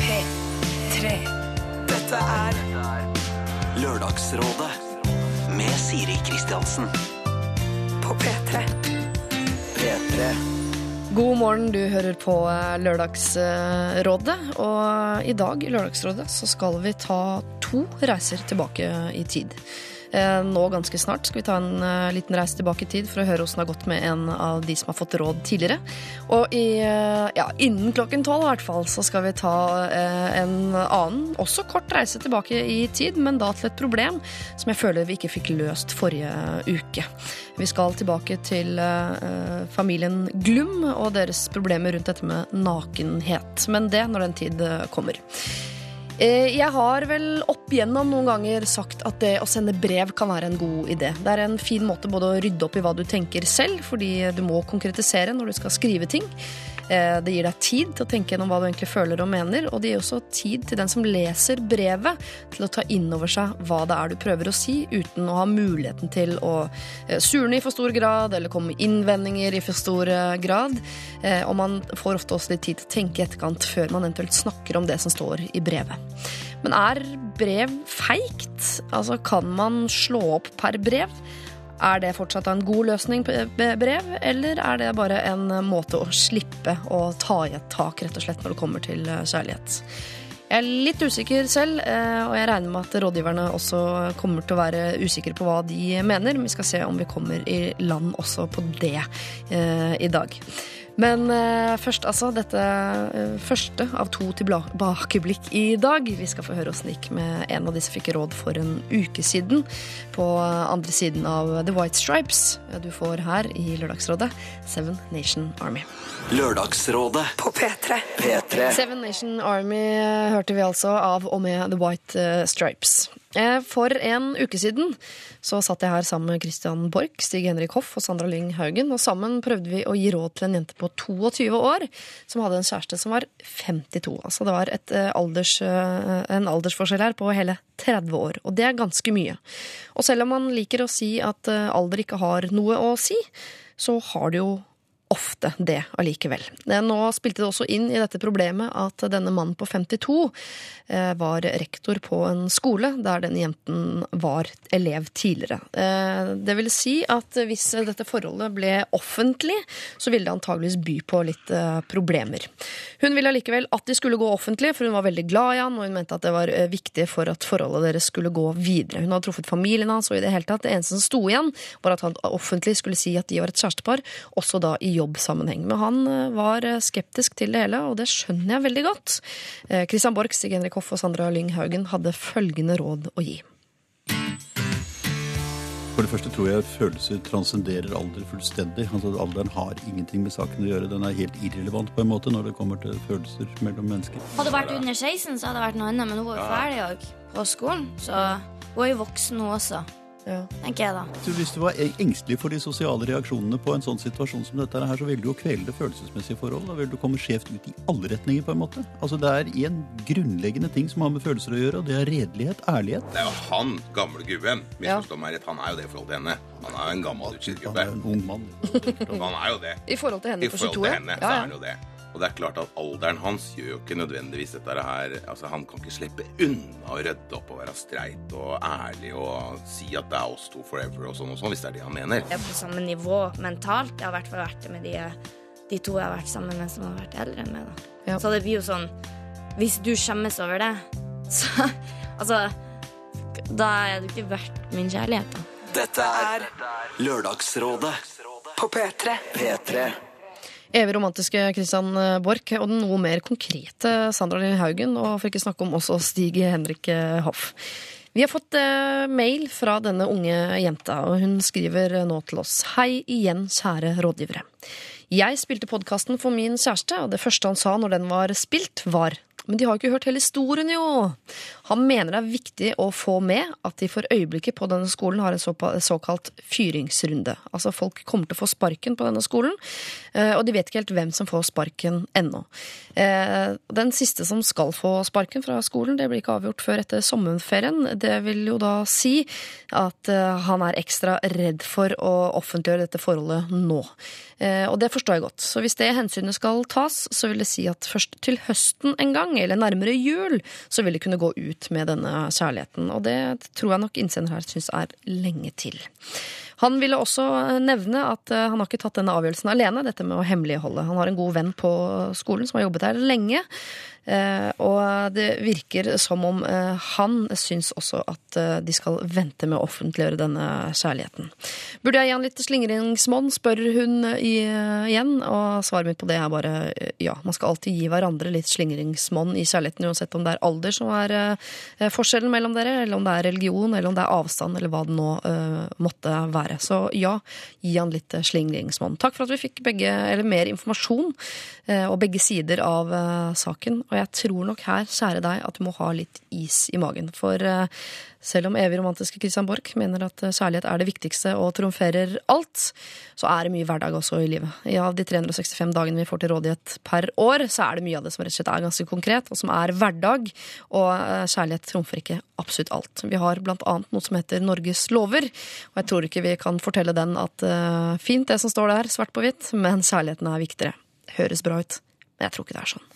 P3. Dette er Lørdagsrådet med Siri Kristiansen. på P3. P3. God morgen, du hører på eh, Lørdagsrådet. Og i dag i Lørdagsrådet så skal vi ta to reiser tilbake i tid. Eh, Nå ganske snart skal vi ta en eh, liten reise tilbake i tid for å høre åssen det har gått med en av de som har fått råd tidligere. Og i, eh, ja, innen klokken tolv i hvert fall så skal vi ta en annen, også kort reise tilbake i tid, men da til et problem som jeg føler vi ikke fikk løst forrige uke. Vi skal tilbake til familien Glum og deres problemer rundt dette med nakenhet. Men det når den tid kommer. Eh, Jeg har vel opp igjennom noen ganger sagt at det å sende brev kan være en god idé. Det er en fin måte både å rydde opp i hva du tenker selv, fordi du må konkretisere når du skal skrive ting. Eh, Det gir deg tid til å tenke gjennom hva du egentlig føler og mener, og det gir også tid til den som leser brevet, til å ta inn over seg hva det er du prøver å si, uten å ha muligheten til å eh, surne i for stor grad, eller komme med innvendinger i for stor eh, grad. Og man får ofte også litt tid til å tenke i etterkant før man eventuelt snakker om det som står i brevet. Men er brev feigt? Altså, kan man slå opp per brev? Er det fortsatt en god løsning på brev, eller er det bare en måte å slippe å ta i et tak, rett og slett, når det kommer til eh, kjærlighet? Jeg er litt usikker selv, eh, og jeg regner med at rådgiverne også kommer til å være usikre på hva de mener. Men vi skal se om vi kommer i land også på det eh, i dag. Men eh, først, altså. Dette eh, første av to tilbakeblikk i dag. Vi skal få høre åssen det gikk med en av de som fikk råd for en uke siden. På andre siden av The White Stripes. Du får her i Lørdagsrådet Seven Nation Army. Lørdagsrådet På P3. P3. Seven Nation Army eh, hørte vi altså av og med The White Stripes. Eh, For en uke siden så satt jeg her sammen med Christian Borch, Stig Henrik Hoff og Sandra Lyng Haugen, og sammen prøvde vi å gi råd til en jente på 22 år som hadde en kjæreste som var 52. Altså det var eh, alders, eh, en aldersforskjell her på hele 30 år, og det er ganske mye. Og selv om man liker å si at alder ikke har noe å si, så har det jo ofte det allikevel. Nå spilte det også inn i dette problemet at denne mannen på 52 eh, var rektor på en skole der denne jenten var elev tidligere. Eh, det vil si at hvis dette forholdet ble offentlig, så ville det antageligvis by på litt eh, problemer. Hun ville allikevel at de skulle gå offentlig, for hun var veldig glad i han, og hun mente at det var eh, viktig for at forholdet deres skulle gå videre. Hun hadde truffet familien hans, og i det hele tatt, det eneste som sto igjen, var at han offentlig skulle si at de var et kjærestepar, også da i jobbsammenheng. Men han eh, var eh, skeptisk til det hele, og det skjønner jeg veldig godt. Eh, Christian Borch, Stig Henrik Hoff og Sandra Lyng Haugen hadde følgende råd å gi. For det første tror jeg følelser transcenderer alder fullstendig. Altså Alderen har ingenting med saken å gjøre. Den er helt irrelevant på en måte når det kommer til følelser mellom mennesker. Hadde hun vært under 16, så hadde det vært noe annet, men hun var jo ferdig òg på skolen. Så hun er jo voksen, hun også, Ja. tenker jeg da. Så hvis du var engstelig for de sosiale reaksjonene på en sånn situasjon som dette her, så vil du jo kvele det følelsesmessige forhold. Da vil du komme skjevt ut i alle retninger, på en måte. Altså Det er en grunnleggende ting som har med følelser å gjøre, og det er redelighet, ærlighet. Det er jo han, gamle gubben. Misforstå meg rett, han er jo det i forhold til henne. Han er jo en gammel utslitt Han er jo en ung mann. Han er jo det. I forhold til henne I på forhold 22? til henne, ja, så er han jo det. Og det er klart at alderen hans gjør jo ikke nødvendigvis dette her Altså, han kan ikke slippe unna å rydde opp og være streit og ærlig og si at det er oss to forever og sånn og sånn, hvis det er det han mener. Jeg er på samme nivå mentalt. Jeg har i hvert fall vært det med de, de to jeg har vært sammen med som har vært eldre enn meg. da. Ja. Så det blir jo sånn Hvis du skjemmes over det, så Altså Da er du ikke verdt min kjærlighet, da. Dette er Lørdagsrådet På P3. P3. Evig romantiske Christian Borch og den noe mer konkrete Sandra Linn Haugen, og for ikke snakke om også Stig Henrik Hoff. Vi har fått eh, mail fra denne unge jenta, og hun skriver nå til oss. Hei igjen, kjære rådgivere. Jeg spilte podkasten for min kjæreste, og det første han sa når den var spilt, var Men de har jo ikke hørt hele historien, jo. Han mener det er viktig å få med at de for øyeblikket på denne skolen har en såkalt fyringsrunde. Altså folk kommer til å få sparken på denne skolen, eh, og de vet ikke helt hvem som får sparken ennå. Eh, Den siste som skal få sparken fra skolen, det blir ikke avgjort før etter sommerferien. Det vil jo da si at eh, han er ekstra redd for å offentliggjøre dette forholdet nå. Og det forstår jeg godt. Så hvis det hensynet skal tas, så vil det si at først til høsten en gang, eller nærmere jul, så vil det kunne gå ut med denne kjærligheten. Og det tror jeg nok innsender her syns er lenge til. Han ville også nevne at eh, han har ikke tatt denne avgjørelsen alene, dette med å hemmeligholde. Han har en god venn på skolen som har jobbet der lenge. Eh, Og det virker som om eh, han syns også at eh, de skal vente med å offentliggjøre denne kjærligheten. Burde jeg gi han litt slingringsmonn, spør hun igjen. Og svaret mitt på det er bare ja. Man skal alltid gi hverandre litt slingringsmonn i kjærligheten, uansett om det er alder som er forskjellen mellom dere, eller om det er religion, eller om det er avstand, eller hva det nå måtte være. Så ja, gi han litt slingringsmonn. Takk for at vi fikk begge, eller mer informasjon og begge sider av saken. Og jeg tror nok her, kjære deg, at du må ha litt is i magen. For eh, selv om evig romantiske Christian Borch mener at eh, kjærlighet er det viktigste og trumferer alt, så er det mye hverdag også i livet. I av de 365 dagene vi får til rådighet per år, så er det mye av det som rett og slett er ganske konkret, og som er hverdag. Og eh, kjærlighet trumfer ikke absolutt alt. Vi har blant annet noe som heter Norges lover, og jeg tror ikke vi kan fortelle den at uh, fint det som står der, svart på hvitt, men kjærligheten er viktigere. Høres bra ut, men jeg tror ikke det er sånn.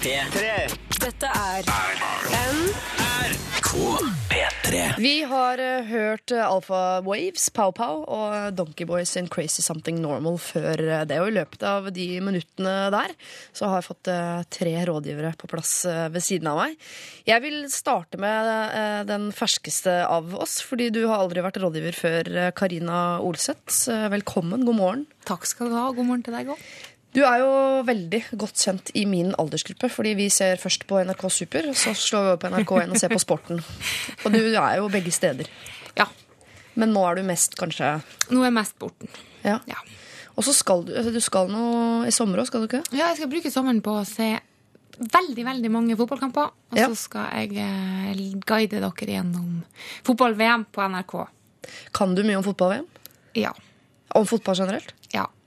P3. Dette er NRK P3. Vi har uh, hørt eh, Alpha Waves, Pow Pow og Donkey Boys in Crazy Something Normal før eh, det. Og i løpet av de minuttene der så har jeg fått uh, tre rådgivere på plass uh, ved siden av meg. Jeg vil starte med den ferskeste av oss, fordi du har aldri vært rådgiver før, Karina Olseth. Velkommen, god morgen. Takk skal du ha. God morgen til deg òg. Du er jo veldig godt kjent i min aldersgruppe, fordi vi ser først på NRK Super, så slår vi over på NRK1 og ser på Sporten. Og du er jo begge steder. Ja. Men nå er du mest kanskje Nå er mest borten. Ja. Ja. Og så skal du altså, Du skal nå i sommer òg, skal du ikke? ja, jeg skal bruke sommeren på å se veldig, veldig mange fotballkamper. Og Ja. så skal jeg eh, guide dere gjennom fotball-VM på NRK. Kan du mye om fotball-VM? Ja. Om fotball generelt?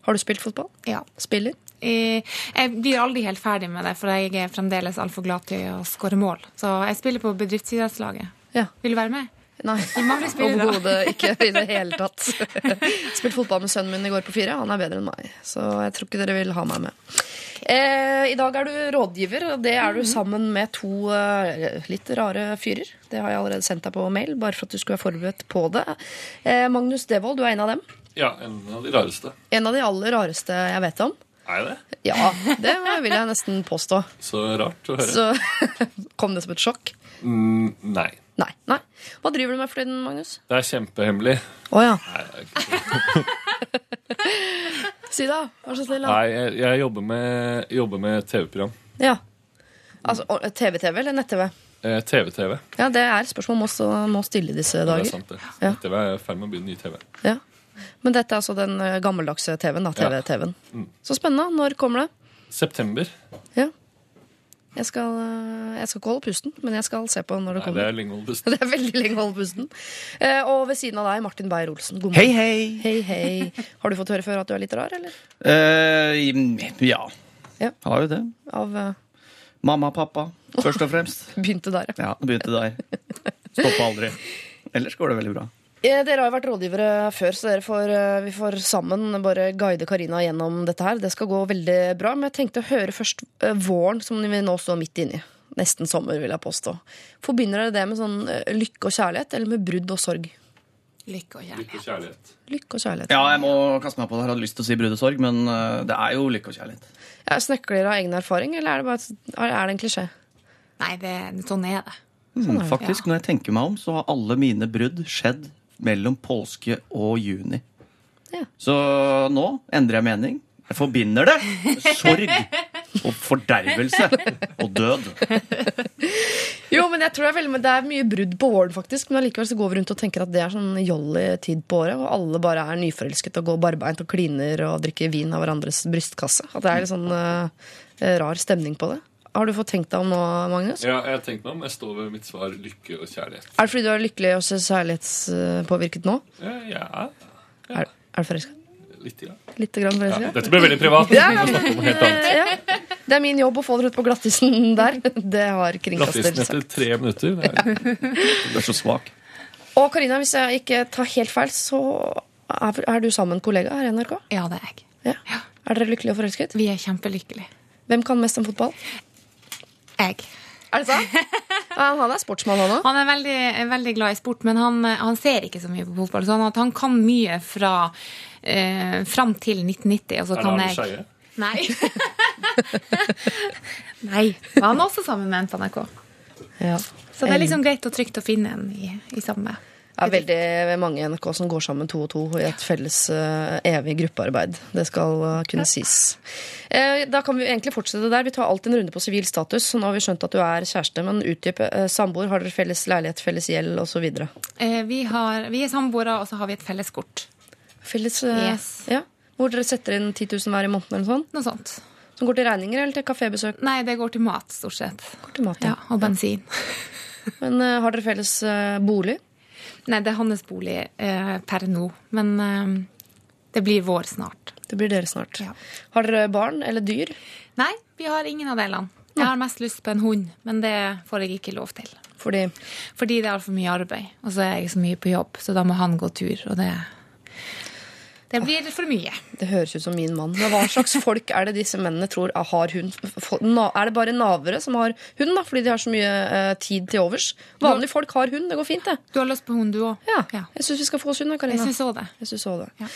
Har du spilt fotball? ja. Spiller? Jeg blir aldri helt ferdig med det, for jeg er fremdeles altfor glad til å skåre mål. Så jeg spiller på bedriftsidrettslaget. Ja. Vil du være med? Nei. Overhodet ikke i det hele tatt. Spilt fotball med sønnen min i går på fire. Han er bedre enn meg, så jeg tror ikke dere vil ha meg med. Eh, I dag er du rådgiver, og det er du sammen med to eh, litt rare fyrer. Det har jeg allerede sendt deg på mail, bare for at du skulle være forberedt på det. Eh, Magnus Devold, du er en av dem. Ja, en av de rareste. En av de aller rareste jeg vet om. Er jeg det? Ja, det vil jeg nesten påstå. Så rart å høre. Så kom det som et sjokk? Mm, nei. Nei. nei. Hva driver du med for tiden, Magnus? Det er kjempehemmelig. Å ja. Det er ikke- Si da. Vær så snill. nei jeg, jeg jobber med, jobber med TV-program. Ja. Altså, TV-TV eller nett-TV? Eh, TV-TV. Ja, det er spørsmål man må, må stille disse Det er sant, det. Ja. TV er i ferd med å begynne ny TV. Ja. Men dette er altså den eh, gammeldagse TV-en. da, TV-TV-en. Mm. Så spennende. Når kommer det? September. Ja. Jeg skal, eh, jeg skal ikke holde pusten, men jeg skal se på når det Nei, det kommer. er lenge å holde pusten. Det er veldig lenge å holde pusten. Eh, og ved siden av deg, Martin Beyer-Olsen. God Hei, morgen. hei. Hei, hei. Har du fått høre før at du er litt rar, eller? Uh, ja. Ja. Har jo det. Av uh... Mamma og pappa, først og fremst. Begynte der, ja. Ja, begynte der. Stoppa aldri. Ellers går det veldig bra. Eh, Dere har jo vært rådgivere før, så dere får, eh, vi får sammen bare guide Karina gjennom dette her. Det skal gå veldig bra. Men jeg tenkte å høre først eh, våren, som vi nå står midt inni. Nesten sommer, vil jeg påstå. Forbinder dere det med sånn lykke og kjærlighet, eller med brudd og sorg? Lykke og Lykke kjærlighet. og kjærlighet. Lykke og kjærlighet. Ja, jeg må kaste meg på det. Jeg hadde lyst til å si brudd og sorg, men det er jo lykke og kjærlighet. Ja, Snakker dere av egen erfaring, eller er det, bare, er det en klisjé? Nei, det, sånn er det. Mm, faktisk, når jeg tenker meg om, så har alle mine brudd skjedd mellom påske og juni. Ja. Så nå endrer jeg mening. Jeg forbinder det med sorg og fordervelse og død. Jo, men jeg tror det er, veldig, men det er mye brudd på våren, faktisk. Men allikevel så går vi rundt og tenker at det er sånn jolly tid på året. Og alle bare er nyforelsket og går barbeint og kliner og drikker vin av hverandres brystkasse. At det er litt sånn uh, rar stemning på det. Har du fått tenkt deg om nå, Magnus? Ja, jeg har tenkt meg om. Jeg står ved mitt svar lykke og kjærlighet. Er det fordi du er lykkelig og ser kjærlighetspåvirket nå? Ja, ja. Er, er du forelska? litt. Ja. Litt grann Ja, dette ble veldig privat. Vi Ja, må snakke om helt annet. Ja. Det er min jobb å få dere ut på glattisen der. Det har kringkaster sagt. Glattisen etter tre minutter. Det er, Du er så svak. Og Karina, hvis jeg ikke tar helt feil, så er, er du sammen med en kollega her i NRK? Ja, det er jeg. Ja. Er dere lykkelige og forelsket? Vi er kjempelykkelige. Hvem kan mest om fotball? Jeg. Er det sant? Han er sportsmann, han òg. Han er veldig, veldig glad i sport, men han, han ser ikke så mye på fotball. Så han, at han kan mye fra eh, fram til 1990. Og så er kan jeg Nei. Nei. Men han er også sammen med en på NRK. Ja. Så det er liksom greit og trygt å finne en i, i samme. Det er veldig mange i NRK som går sammen to og to i et felles uh, evig gruppearbeid. Det skal uh, kunne sies. Eh, da kan vi egentlig fortsette der. Vi tar alltid en runde på sivil status. Nå har vi skjønt at du er kjæreste, men utdyp. Uh, Samboer, har dere felles leilighet, felles gjeld osv.? Eh, vi, har, vi er samboere, og så har vi et felles kort. Felles uh, Yes. ja. Hvor dere setter inn 10 000 hver i måneden eller sånt? Noe sånt. Som går til regninger eller til kafébesøk? Nei, det går til mat, stort sett. Går til mat, Ja, ja og bensin. Men eh, har dere felles eh, bolig? Nei, det er hans bolig eh, per nå. Men eh, det blir vår snart. Det blir dere snart. Ja. Har dere barn eller dyr? Nei, vi har ingen av delene. Jeg har mest lyst på en hund, men det får jeg ikke lov til. Fordi Fordi det er altfor mye arbeid, og så er jeg så mye på jobb, så da må han gå tur, og det Det blir for mye. Det høres ut som min mann. Men hva slags folk er det disse mennene tror har hund? Er det bare navere som har hund, da, fordi de har så mye eh, tid til overs? Vanlige folk har hund. Det går fint, det. Du har lyst på hund, du òg? Ja. Ja. Jeg syns vi skal få oss hund, da, Jeg Karina. syns òg det. Jeg synes også det. Ja.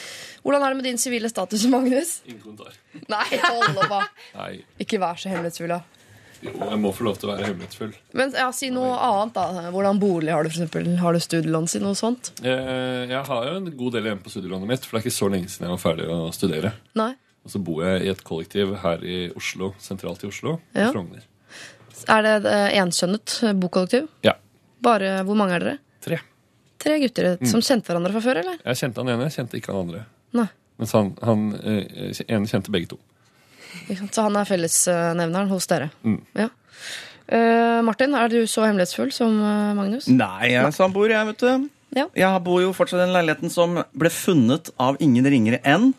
Hvordan er det med din sivile status, Magnus? ingen kommentar. Nei, hold opp, da. Ikke vær så hemmelighetsfull, da. Jo, jeg må få lov til å være hemmelighetsfull. Men ja, si noe annet, da. Hvordan bolig har du, for eksempel? Har du studielån, si noe sånt? Jeg, Jeg har jo en god del igjen på studielånet mitt, for det er ikke så lenge siden jeg var ferdig å studere. Nei? Og så bor jeg i et kollektiv her i Oslo, sentralt i Oslo, Ja. i Frogner. Er det et eh, eh, bokollektiv? Ja. Bare, Hvor mange er dere? Tre. Tre gutter som kjente hverandre fra før, eller? Jeg kjente han ene, jeg kjente ikke han andre. Nei. Mens han, han eh, ene kjente begge to. Så han er fellesnevneren hos dere. Mm. Ja. Uh, Martin, er du så hemmelighetsfull som eh, Magnus? Nei, jeg er samboer, jeg, vet du. Ja. Jeg bor jo fortsatt i den leiligheten som ble funnet av ingen ringere enn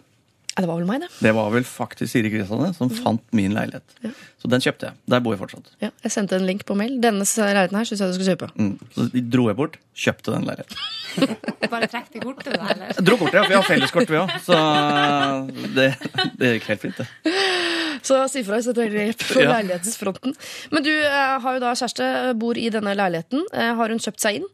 Ja, det var vel meg, det. Det var vel faktisk Siri Kristiansen som fant min leilighet. Så den kjøpte jeg. Der bor jeg fortsatt. Ja, jeg sendte en link på mail. Denne leiligheten her syns jeg du skulle kjøpe. Mm. Så de dro jeg bort, kjøpte den leiligheten. Bare trekk det kortet, da, eller? Jeg dro kortet, ja, vi har felleskort, vi òg. Så det, det gikk helt fint, det. Så si fra hvis du trenger hjelp på Ja. leilighetsfronten. Men du eh, har jo da kjæreste, bor i denne leiligheten. Eh, har hun kjøpt seg inn?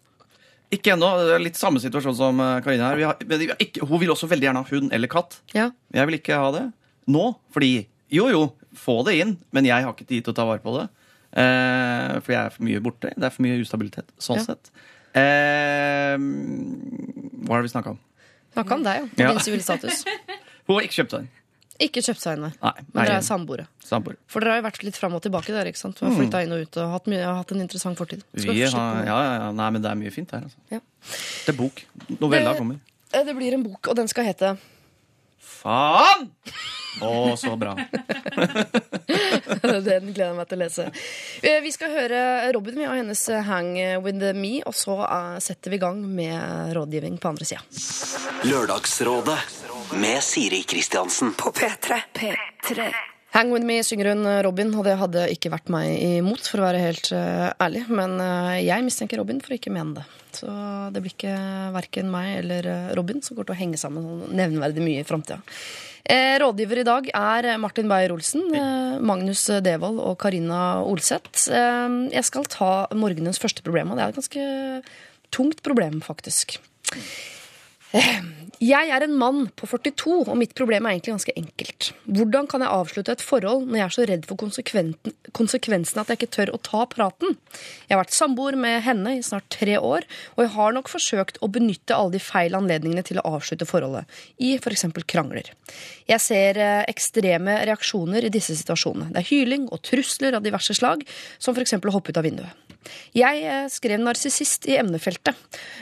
Ikke ennå. Det er litt samme situasjon som eh, Karina her. Vi har, vi har ikke, hun vil også veldig gjerne ha hund eller katt. Ja. Jeg vil ikke ha det nå, fordi Jo, jo, få det inn, men jeg har ikke tid til å ta vare på det. Eh, for jeg er for mye borte. Det er for mye ustabilitet. Sånn Ja. sett. Eh, hva er det vi snakka om? Snakka om deg, jo. Ja. Din sivile status. Hun har ikke kjøpt den. Ikke. Nei, Men dere er samboere. Sambor. For dere har jo vært litt fram og tilbake. dere, ikke sant? Du har flytta inn og ut og hatt, mye, hatt en interessant fortid. Skal Vi har, ja, ja, nei, men det er mye fint her. Altså. Ja. Det er bok. Novella Det- kommer. Eh, Det blir en bok, og den skal hete Faen! Å, så bra. Den gleder jeg meg til å lese. Eh, Vi skal høre Robin og hennes Hang With Me, og så eh, setter vi i gang med rådgivning på andre sida. Lørdagsrådet med Siri Kristiansen. På P3. P3. Hang With Me synger hun eh, Robin, og det hadde ikke vært meg imot, for å være helt eh, ærlig. Men eh, jeg mistenker Robin for å ikke mene det. Så det blir ikke verken meg eller Robin som går til å henge sammen nevneverdig mye i framtida. Rådgiver i dag er Martin Beyer-Olsen, Magnus Devold og Karina Olseth. Jeg skal ta morgenens første problem, og det er et ganske tungt problem, faktisk. Eh, Jeg er en mann på 42, og mitt problem er egentlig ganske enkelt. Hvordan kan jeg avslutte et forhold når jeg er så redd for konsekvensene konsekvensen at jeg ikke tør å ta praten? Jeg har vært samboer med henne i snart tre år, og jeg har nok forsøkt å benytte alle de feil anledningene til å avslutte forholdet, i f.eks. krangler. Jeg ser eh, ekstreme reaksjoner i disse situasjonene. Det er hyling og trusler av diverse slag, som f.eks. å hoppe ut av vinduet. Jeg eh, skrev narsissist i emnefeltet,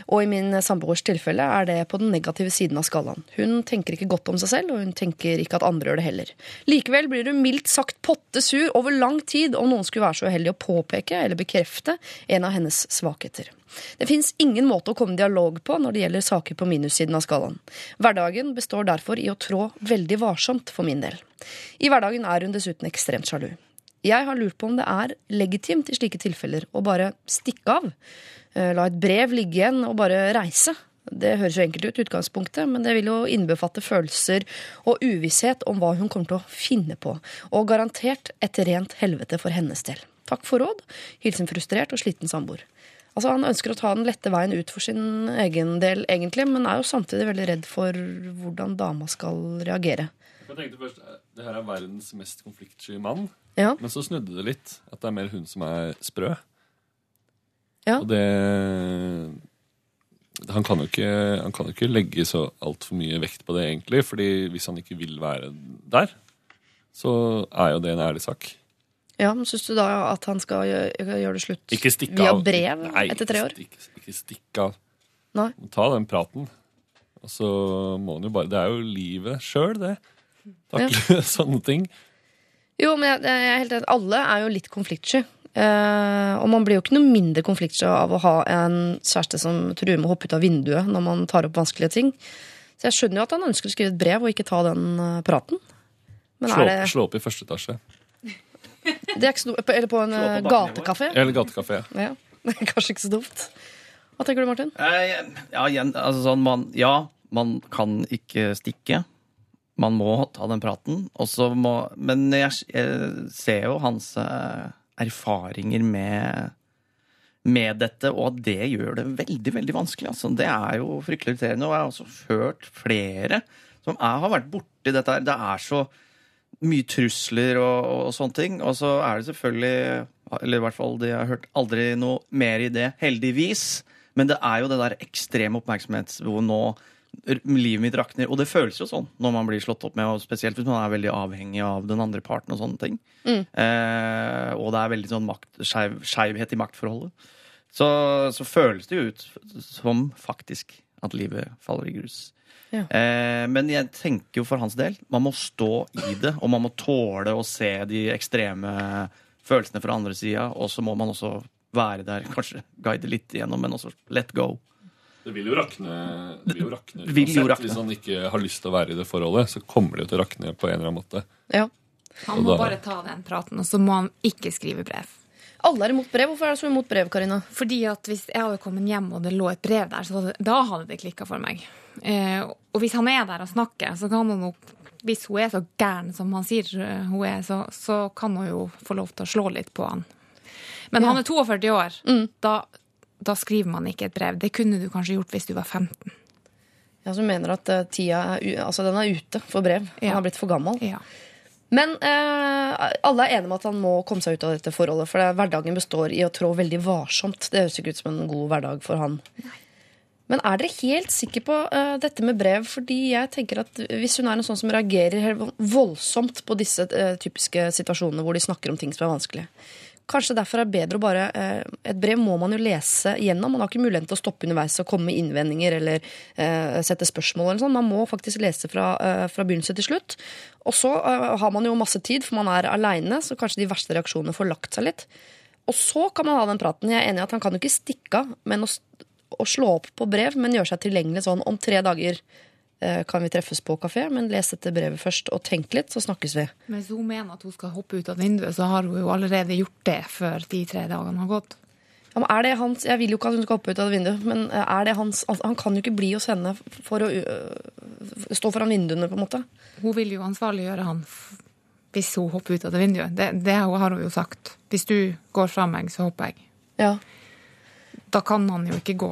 og i min samboers tilfelle er det på den negative siden av skalaen. Hun tenker ikke godt om seg selv, og hun tenker ikke at andre gjør det heller. Likevel blir hun mildt sagt pottesur over lang tid om noen skulle være så uheldig å påpeke eller bekrefte en av hennes svakheter. Det fins ingen måte å komme dialog på når det gjelder saker på minussiden av skalaen. Hverdagen består derfor i å trå veldig varsomt for min del. I hverdagen er hun dessuten ekstremt sjalu. Jeg har lurt på om det er legitimt i slike tilfeller å bare stikke av. Eh, La et brev ligge igjen og bare reise. Det høres jo enkelt ut, utgangspunktet, men det vil jo innbefatte følelser og uvisshet om hva hun kommer til å finne på. Og garantert et rent helvete for hennes del. Takk for råd. Hilsen frustrert og sliten samboer. Altså, Han ønsker å ta den lette veien ut for sin egen del, egentlig, men er jo samtidig veldig redd for hvordan dama skal reagere. Jeg tenkte først, eh, Det her er verdens mest konfliktsky mann. Ja. Men så snudde det litt. At det er mer hun som er sprø. Ja. Og det han kan, jo ikke, han kan jo ikke legge så altfor mye vekt på det, egentlig. fordi hvis han ikke vil være der, så er jo det en ærlig sak. Ja, men Syns du da at han skal gjøre, gjøre det slutt Ikke stikk via av. brev Nei, etter tre år? Ikke, ikke, ikke stikk av. Nei. Ta den praten. Og så må han jo bare Det er jo livet sjøl, det. Takle sånne ting. Jo, men jeg, jeg er helt enig. Alle er jo litt konfliktsky. Eh, og man blir jo ikke noe mindre konfliktsky av å ha en kjæreste som truer med å hoppe ut av vinduet når man tar opp vanskelige ting. Så jeg skjønner jo at han ønsker å skrive et brev og ikke ta den eh, praten. Men Slå, er det, slå opp i første etasje. det er ikke så, Eller på en på eh, gatekafé. Eller gatekafé. Ja. Det Kanskje ikke så dumt. Hva tenker du, Martin? Eh, Ja, igjen, altså sånn, man, ja, man kan ikke stikke. Man må ta den praten. Må, men jeg, jeg ser jo hans eh, erfaringer med, med dette, og at det gjør det veldig veldig vanskelig. Altså, det er jo fryktelig irriterende. Og jeg har også hørt flere som jeg har vært borti dette her. Det er så mye trusler og, og sånne ting. Og så er det selvfølgelig Eller i hvert fall de har hørt aldri noe mer i det, heldigvis. Men det er jo det der ekstreme oppmerksomhetsbehovet nå. Livet mitt rakner. Og det føles jo sånn når man blir slått opp med, og spesielt hvis man er veldig avhengig av den andre parten. og sånne ting. Eh, og det er veldig sånn skeivhet i maktforholdet. Så, så føles det jo ut som faktisk at livet faller i grus. Ja. Eh, men jeg tenker jo for hans del, man må stå i det, og man må tåle å se de ekstreme følelsene fra andre sida, og så må man også være der, kanskje guide litt igjennom, men også let go. Det vil jo rakne, det vil jo rakne, Vil jo rakne. Hvis han ikke har lyst til å være i det forholdet, så kommer det jo til å rakne på en eller annen måte. Ja. Han må da- bare ta den praten, og så må han ikke skrive brev. Alle er imot brev. Hvorfor er du så imot brev, Karina? Fordi at hvis jeg hadde kommet hjem og det lå et brev der, så hadde, da hadde det klikka for meg. Eh, og hvis han er der og snakker, så kan han jo Hvis hun er så gæren som han sier hun er, så, så kan hun jo få lov til å slå litt på han. Men han er 42 år. Da, da skriver man ikke et brev. Det kunne du kanskje gjort hvis du var 15. Ja, som mener at eh, tida er, altså, den er ute for brev. Han har blitt for gammel. Ja. Men eh, alle er enige om at han må komme seg ut av dette forholdet. For det, hverdagen består i å trå veldig varsomt. Det høres ikke ut som en god hverdag for han. Men er dere helt sikre på eh, dette med brev? Fordi jeg tenker at Hvis hun er en sånn som reagerer voldsomt på disse eh, typiske situasjonene hvor de snakker om ting som er vanskelig Kanskje derfor er det bedre å bare eh, Et brev må man jo lese gjennom. Man har ikke muligheten til å stoppe underveis og komme med innvendinger eller eh, sette spørsmål. eller sånn. Man må faktisk lese fra, eh, fra begynnelse til slutt. Og så har man jo masse tid, for man er aleine, så kanskje de verste reaksjonene får lagt seg litt. Og så kan man ha den praten. Jeg er enig i at han kan jo ikke stikke av, men å, å slå opp på brev, men gjøre seg tilgjengelig sånn om tre dager kan vi treffes på kafé, men les dette brevet først og tenk litt, så snakkes vi. Men hvis hun mener at hun skal hoppe ut av vinduet, så har hun jo allerede gjort det før de tre dagene har gått. Ja, er det hans, Jeg vil jo ikke at hun skal hoppe ut av vinduet, men eh, er det hans, altså, han kan jo ikke bli hos henne for å øh, stå foran vinduene, på en måte. Hun vil jo ansvarliggjøre han hvis hun hopper ut av det vinduet. Det, det har hun jo sagt. Hvis du går fra meg, så hopper jeg. Ja. Da kan han jo ikke gå.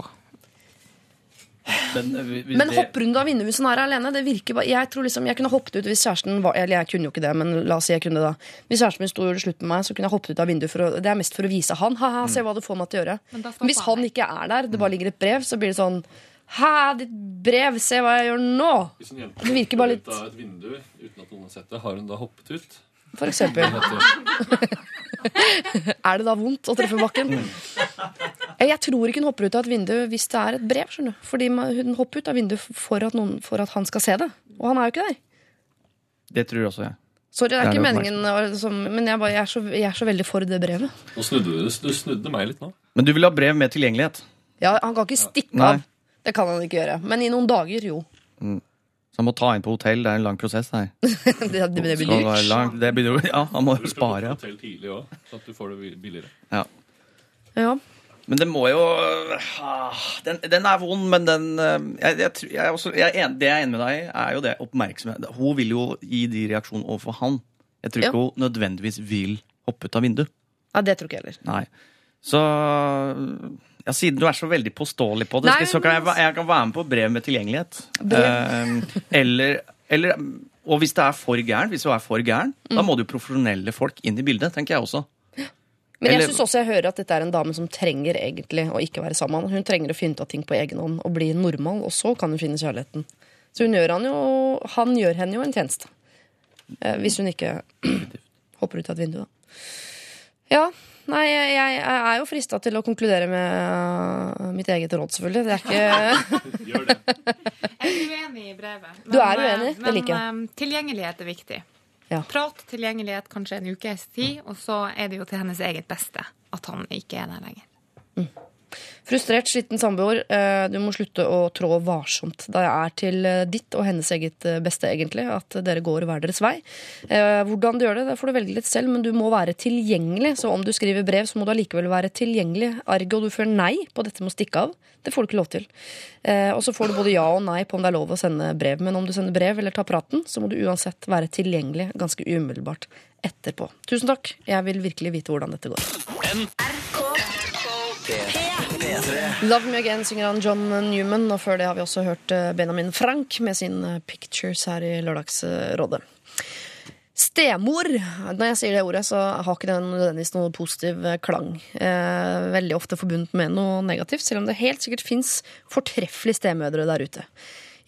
Men, eh, Men det- hopper hun da vinduet hvis hun er alene? Det virker bare, jeg tror liksom, jeg kunne hoppet ut hvis kjæresten var Eller jeg kunne jo ikke det, men la oss si jeg kunne det. da Hvis kjæresten min sto og gjorde slutt med meg, så kunne jeg hoppet ut av vinduet. For å, det er mest for å vise han. Ha-ha, se hva du får meg til å gjøre. Men Men hvis han ikke er der, det bare ligger et brev, så blir det sånn Hæ, ditt brev, se hva jeg gjør nå! Hvis en jente Det virker bare hopper ut av et vindu uten at noen har sett det, har hun da hoppet ut? For eksempel. er det da vondt å treffe bakken? Eh, Jeg tror ikke hun hopper ut av et vindu hvis det er et brev. skjønner du Fordi Hun hopper ut av vinduet for at, noen, for at han skal se det. Og han er jo ikke der. Det tror også jeg. Sorry, det er Det er ikke meningen, som, men jeg, bare, jeg, er så, jeg er så veldig for det brevet. Nå snudde du, du snudde meg litt nå. Men du vil ha brev med tilgjengelighet? Ja, Han kan ikke stikke av. Det kan han ikke gjøre. Men i noen dager, jo. Så han må ta inn på hotell. Det er en lang prosess her. det, det, det blir Skal være dyrt. det blir, ja, han må jo spare. Ja. Hotell tidlig òg, sånn at du får det billigere. Ja. Ja. Men det må jo ah, den, den er vond, men den eh, jeg, jeg, jeg, er også, jeg Det jeg er enig med deg i, er jo det oppmerksomhet. Hun vil jo gi de reaksjonene overfor han. Jeg tror Ja. ikke hun nødvendigvis vil hoppe ut av vinduet. Ja, det tror ikke jeg heller. Nei. Så ja, Siden du er så veldig påståelig på det, Nei, så kan jeg, jeg kan være med på brev med tilgjengelighet. Brev. Eh, eller, eller Og hvis det er for gæren, hvis du er for gæren, Mm. da må det jo profesjonelle folk inn i bildet, tenker jeg også. Men jeg syns også jeg hører at dette er en dame som trenger egentlig å ikke være sammen. Hun trenger å finne ut av ting på egen hånd og bli normal, og så kan hun finne kjærligheten. Så hun gjør han jo Han gjør henne jo en tjeneste. Eh, hvis hun ikke hopper ut av et vindu, da. Ja. Nei, jeg, jeg er jo frista til å konkludere med uh, mitt eget råd, selvfølgelig. Det er ikke Gjør det. Jeg er uenig i brevet. Du er eh, uenig? Det liker jeg. Men eh, tilgjengelighet er viktig. Ja. Prat tilgjengelighet kanskje en ukes tid, og så er det jo til hennes eget beste at han ikke er der lenger. Frustrert, sliten samboer. eh, Du må slutte å trå varsomt. Det er til eh, ditt og hennes eget eh, beste, egentlig, at dere går hver deres vei. Hvordan du gjør det, det får du velge litt selv, men du må være tilgjengelig. Så om du skriver brev, så må du allikevel være tilgjengelig. Ergo du får nei på dette med å stikke av. Det får du ikke lov til. Og så får du både ja og nei på om det er lov å sende brev. Men om du sender brev eller tar praten, så må du uansett være tilgjengelig ganske umiddelbart etterpå. Tusen takk. Jeg vil virkelig vite hvordan dette går. Love Me Again synger han John Newman, og før det har vi også hørt eh, Benjamin Frank med sin eh, Pictures her i Lørdagsrådet. Stemor. Når jeg sier det ordet, så har ikke det nødvendigvis noe positiv eh, klang. Eh, veldig ofte forbundet med noe negativt, selv om det helt sikkert fins fortreffelige stemødre der ute.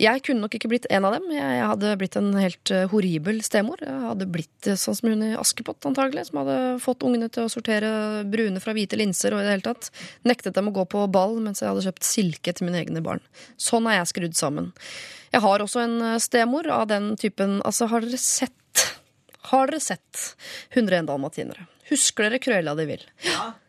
Jeg kunne nok ikke blitt en av dem. Jeg hadde blitt en helt eh, horribel stemor. Jeg hadde blitt eh, sånn som hun i Askepott, antagelig, som hadde fått ungene til å sortere brune fra hvite linser og i det hele tatt nektet dem å gå på ball mens jeg hadde kjøpt silke til mine egne barn. Sånn er jeg skrudd sammen. Jeg har også en eh, stemor av den typen Altså, har dere sett Har dere sett 101 dalmatinere? Husker dere krølla de Vil?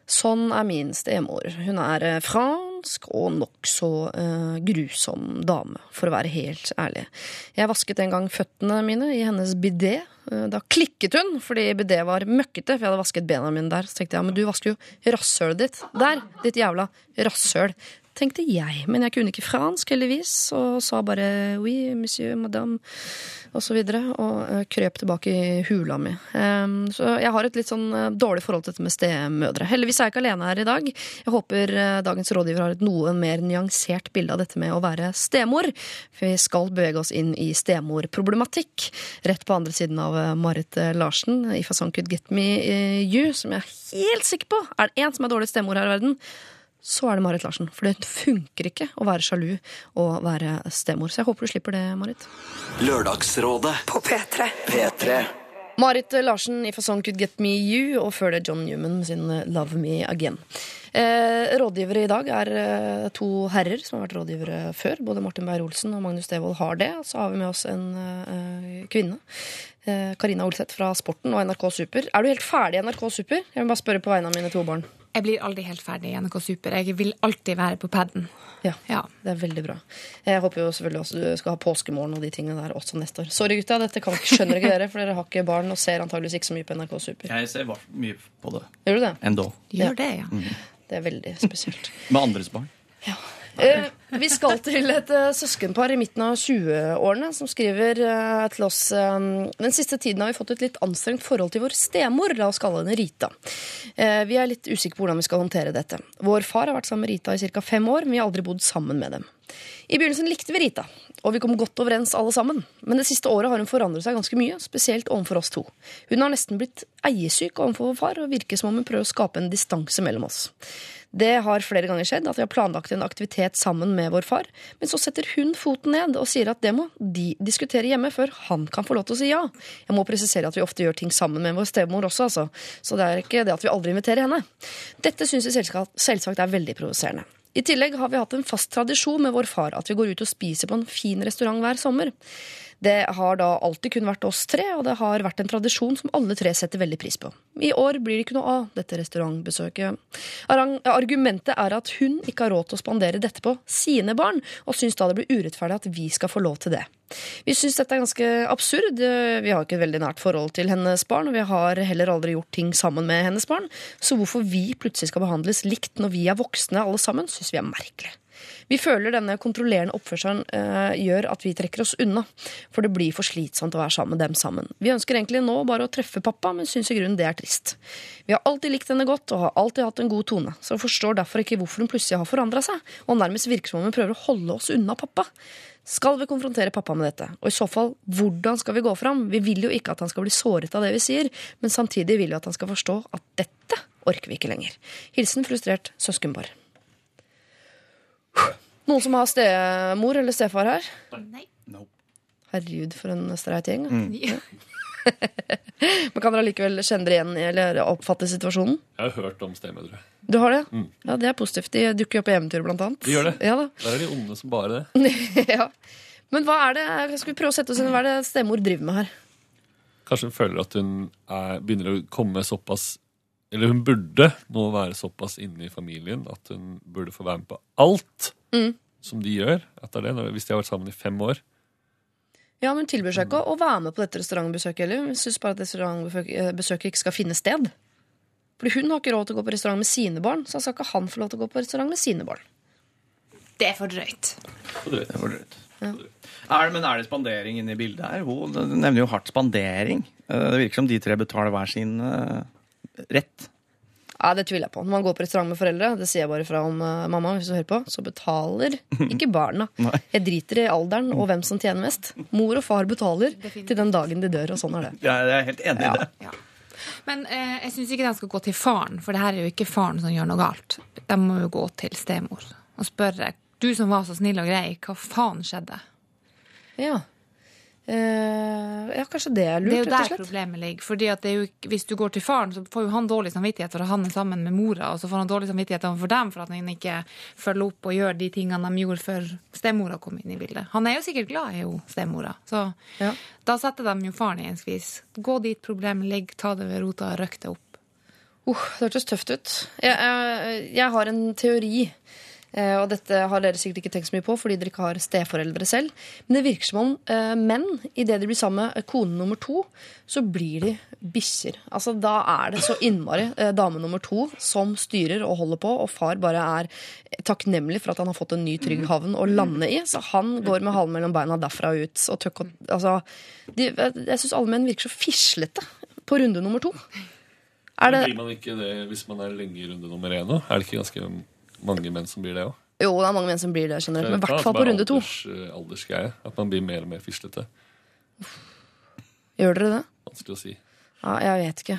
Sånn er min stemor. Hun er eh, fransk og nokså uh, grusom dame, for å være helt ærlig. Jeg vasket en gang føttene mine i hennes bidé. Eh, da klikket hun, fordi bidé var møkkete, for jeg hadde vasket bena mine der. Så tenkte jeg, men du vasker jo rasshølet ditt. Der, ditt jævla rasshøl. Tenkte jeg, men jeg kunne ikke fransk, heldigvis, og sa bare oui, monsieur, madame, og så videre, og eh, krøp tilbake i hula mi. Em, så jeg har et litt sånn eh, dårlig forhold til dette med stemødre. Heldigvis er jeg ikke alene her i dag. Jeg håper eh, dagens rådgiver har et noe mer nyansert bilde av dette med å være stemor. For vi skal bevege oss inn i stemorproblematikk. Rett på andre siden av Marit Larsen, Larsen i song Could Get Me You, som jeg er helt sikker på er det én som er dårlig stemor her i verden så er det Marit Larsen. For det funker ikke å være sjalu og være stemor. Så jeg håper du slipper det, Marit. Lørdagsrådet På P3. P3. Marit Larsen i Fasong Could Get Me You, og før det John Newman med sin Love Me Again. Eh, rådgivere i dag er eh, to herrer som har vært rådgivere før. Både Martin Beyer-Olsen og Magnus Devold har det. Og så har vi med oss en eh, kvinne. Eh, Karina Olseth fra Sporten og NRK Super. Er du helt ferdig i NRK Super? Jeg vil bare spørre på vegne av mine to barn. Jeg blir aldri helt ferdig i NRK Super. Jeg vil alltid være på paden. Ja, Ja. Det er veldig bra. Jeg håper jo selvfølgelig også du skal ha påskemorgen og de tingene der også neste år. Sorry, gutta, dette kan ikke skjønner ikke dere, for dere har ikke barn og ser antageligvis ikke så mye på NRK Super. Jeg ser mye på det. Gjør du det? Endå. Gjør det, ja. Det er veldig spesielt. Med andres barn. Eh, vi skal til et eh, søskenpar i midten av 20-årene som skriver eh, til oss eh, Den siste tiden har vi fått et litt anstrengt forhold til vår stemor. La oss kalle henne Rita. Eh, vi er litt usikre på hvordan vi skal håndtere dette. Vår far har vært sammen med Rita i ca. fem år, men vi har aldri bodd sammen med dem. I begynnelsen likte vi Rita, og vi kom godt overens alle sammen. Men det siste året har hun forandret seg ganske mye, spesielt overfor oss to. Hun har nesten blitt eiesyk overfor vår far, og virker som om hun prøver å skape en distanse mellom oss. Det har flere ganger skjedd at vi har planlagt en aktivitet sammen med vår far, men så setter hun foten ned og sier at det må de diskutere hjemme før han kan få lov til å si ja. Jeg må presisere at vi ofte gjør ting sammen med vår stemor også, altså. Så det er ikke det at vi aldri inviterer henne. Dette syns vi selvsagt er veldig provoserende. I tillegg har vi hatt en fast tradisjon med vår far at vi går ut og spiser på en fin restaurant hver sommer. Det har da alltid kun vært oss tre, og det har vært en tradisjon som alle tre setter veldig pris på. I år blir det ikke noe av dette restaurantbesøket. Argumentet er at hun ikke har råd til å spandere dette på sine barn, og syns da det blir urettferdig at vi skal få lov til det. Vi syns dette er ganske absurd. Vi har ikke et veldig nært forhold til hennes barn, og vi har heller aldri gjort ting sammen med hennes barn, så hvorfor vi plutselig skal behandles likt når vi er voksne alle sammen, syns vi er merkelig. Vi føler denne kontrollerende oppførselen eh, gjør at vi trekker oss unna, for det blir for slitsomt å være sammen med dem sammen. Vi ønsker egentlig nå bare å treffe pappa, men syns i grunnen det er trist. Vi har alltid likt henne godt og har alltid hatt en god tone, så forstår derfor ikke hvorfor hun plutselig har forandra seg, og nærmest virker som om hun prøver å holde oss unna pappa. Skal vi konfrontere pappa med dette? Og i så fall, hvordan skal vi gå fram? Vi vil jo ikke at han skal bli såret av det vi sier, men samtidig vil vi at han skal forstå at dette orker vi ikke lenger. Hilsen frustrert søskenpar. Noen som har stemor eller stefar her? Nei. Herregud, for en streit gjeng. Mm. Ja. Men kan dere likevel kjenne dere igjen eller oppfatte situasjonen? Jeg har hørt om stemødre. Du har det? Mm. Ja, Det er positivt. De dukker opp i eventyr, blant annet. De gjør det. Ja, da. Der er de onde som bare det. ja. Men hva er det Skal vi prøve å sette oss inn hva er det stemor driver med her? Kanskje hun føler at hun er, begynner å komme såpass Eller hun burde nå være såpass inne i familien at hun burde få være med på alt Mm. som de gjør. Etter det, hvis de har vært sammen i fem år. Ja, men Hun tilbyr seg ikke å være med på dette restaurantbesøket heller. Hun syns bare at restaurantbesøket ikke skal finne sted. Fordi hun har ikke råd til å gå på restaurant med sine barn, så skal ikke han få lov til å gå på restaurant med sine barn. Det er for drøyt. For drøyt. vet, Det var drøyt. Er det, men er det spandering inne i bildet her? Hun nevner jo hardt spandering. Eh, Det virker som de tre betaler hver sin eh, rett. Ja, Det tviler jeg på. Når man går på restaurant med foreldre, det sier jeg bare fra om uh, mamma, hvis du hører på, så betaler ikke barna. Jeg driter i alderen og hvem som tjener mest. Mor og far betaler til den dagen de dør, og sånn er det. Jeg er helt enig i det. Men eh, jeg syns ikke den skal gå til faren, for det her er jo ikke faren som gjør noe galt. De må jo gå til stemor og spørre du som var så snill og grei, hva faen skjedde? Ja. Eh, ja, kanskje det er lurt, Det er jo der problemet ligger. Fordi at det jo, Hvis du går til faren, så får jo han dårlig samvittighet for at han er sammen med mora, og så får han dårlig samvittighet overfor dem for at han ikke følger opp og gjør de tingene de gjorde før stemora kom inn i bildet. Han er jo sikkert glad i jo stemora, så Ja. da setter de jo faren i en skvis. Gå dit problemet ligger, ta det ved rota og røkk det opp. Uh, det hørtes tøft ut. Jeg, jeg, jeg har en teori. Eh, og dette har dere sikkert ikke tenkt så mye på fordi dere ikke har steforeldre selv. Men det virker som om eh, menn, idet de blir sammen med kone nummer to, så blir de bikkjer. Altså, da er det så innmari eh, dame nummer to som styrer og holder på, og far bare er takknemlig for at han har fått en ny trygg havn å lande i. Så han går med halen mellom beina derfra ut. Og tøkk, og, altså, de, jeg syns alle menn virker så fislete på runde nummer to. Er det, Blir man ikke det hvis man er lenge i runde nummer én? Er det ikke ganske mange menn som blir det òg? Jo, det er mange menn som blir det generelt, men i hvert fall på runde to. Alders, eh, aldersgreie. At man blir mer og mer fislete. Gjør dere det? Vanskelig å si. Ja, jeg vet ikke.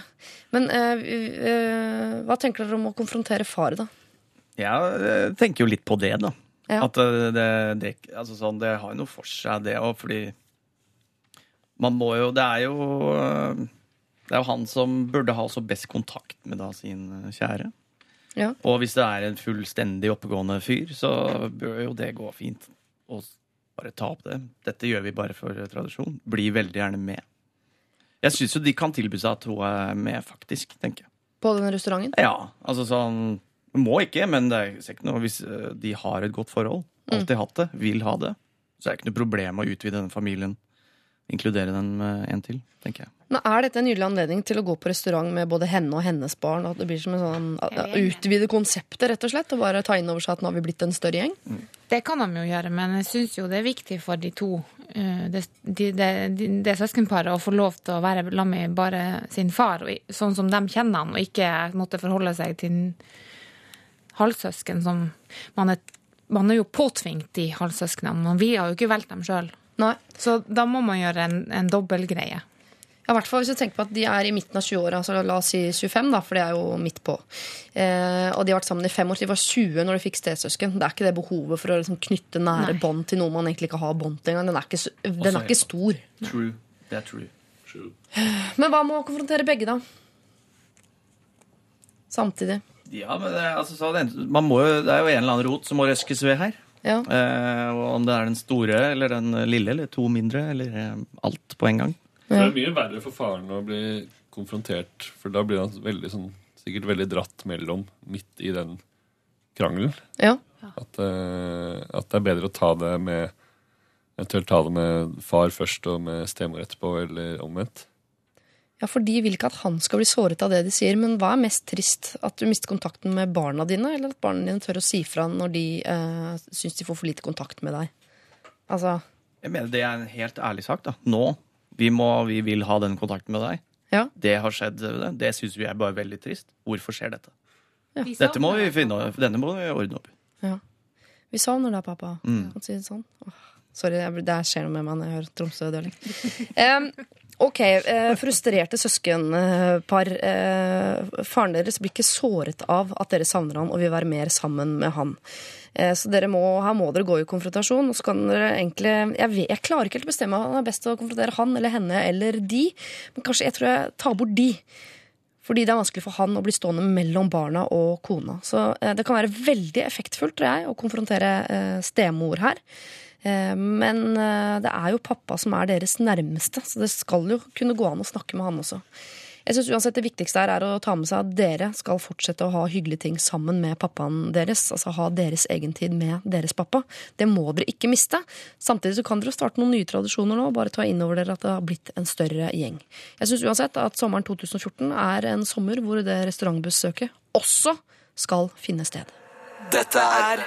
Men øh, øh, hva tenker dere om å konfrontere far, da? Jeg tenker jo litt på det, da. Ja. At det, det, altså sånn, det har jo noe for seg, det òg, fordi man må jo Det er jo Det er jo han som burde ha også best kontakt med da sin kjære. Ja. Og hvis det er en fullstendig oppegående fyr, så bør jo det gå fint. å bare ta opp det. Dette gjør vi bare for eh, tradisjon. Bli veldig gjerne med. Jeg syns jo de kan tilby seg at hun er med, faktisk. tenker jeg. På den restauranten? Ja, altså sånn Må ikke, men det er ikke noe hvis eh, de har et godt forhold. Alltid hatt det. Vil ha det. Så er det ikke noe problem å utvide denne familien. Inkludere den med en til, tenker jeg. Nå Er dette en nydelig anledning til å gå på restaurant med både henne og hennes barn? At det blir som en sånn ja, Utvide konseptet, rett og slett? Og bare ta inn over seg at nå har vi blitt en større gjeng? Det kan de jo gjøre, men jeg syns jo det er viktig for de to, eh, det, de, de, de, søskenparet, å få lov til å være sammen med bare sin far, og, sånn som de kjenner han, og ikke måtte forholde seg til en halvsøsken som man er Man er jo påtvingt de halvsøsknene, vi har jo ikke valgt dem sjøl. Nei. Så da må man gjøre en, en dobbeltgreie. Ja, hvert fall hvis du tenker på at de er i midten av 20-åra, altså la oss si 25, da, for det er jo midt på. Eh, og de har vært sammen i fem år, de var 20 når de fikk stesøsken. Det er ikke det behovet for å liksom, knytte nære bånd til noe man egentlig ikke har bånd til engang. Den er ikke, den Også, er ikke stor. True. Det er true. Men hva med å konfrontere begge, da? Samtidig. Ja, men det, altså, så det, man må, jo- det er jo en eller annen rot som må røskes ved her. Ja. Eh, og om det er den store eller den lille eller to mindre eller eh, alt på en gang. Det er mye verre for faren å bli konfrontert, for da blir han veldig, sånn, sikkert veldig dratt mellom midt i den krangelen. Ja. At, eh, at det er bedre å ta det med Eventuelt ta det med far først og med stemor etterpå, eller omvendt. Ja, for de vil ikke at han skal bli såret av det de sier. Men hva er mest trist? At du mister kontakten med barna dine, eller at barna dine tør å si fra når de eh, syns de får for lite kontakt med deg? Altså, Jeg mener Det er en helt ærlig sak. da. Nå vi, må, vi vil ha den kontakten med deg. Ja. Det har skjedd. Det, det syns vi er bare veldig trist. Hvorfor skjer dette? Ja. Dette må vi finne, denne må vi ordne opp i. vi savner deg, pappa. Mm. Kan si det sånn. Åh, sorry, det skjer noe med meg når jeg hører Tromsø-dialekt. Em, ok, eh, frustrerte søskenpar. Eh, faren deres blir ikke såret av at dere savner han og vil være mer sammen med han. Eh, så dere må, her må dere gå i konfrontasjon. Og så kan dere egentlig jeg, vet, jeg klarer ikke helt å bestemme om det er best å konfrontere han eller henne eller de, men kanskje jeg tror jeg tar bort de. Fordi det er vanskelig for han å bli stående mellom barna og kona. Så eh, det kan være veldig effektfullt tror jeg, å konfrontere eh, stemor her. Eh, men eh, det er jo pappa som er deres nærmeste, så det skal jo kunne gå an å snakke med han også. Jeg synes uansett Det viktigste her er å ta med seg at dere skal fortsette å ha hyggelige ting sammen med pappaen deres. Altså ha deres egen tid med deres pappa. Det må dere ikke miste. Samtidig så kan dere starte noen nye tradisjoner nå. Bare ta inn over dere at det har blitt en større gjeng. Jeg synes uansett at sommeren 2014 er en sommer hvor det restaurantbesøket også skal finne sted. Dette er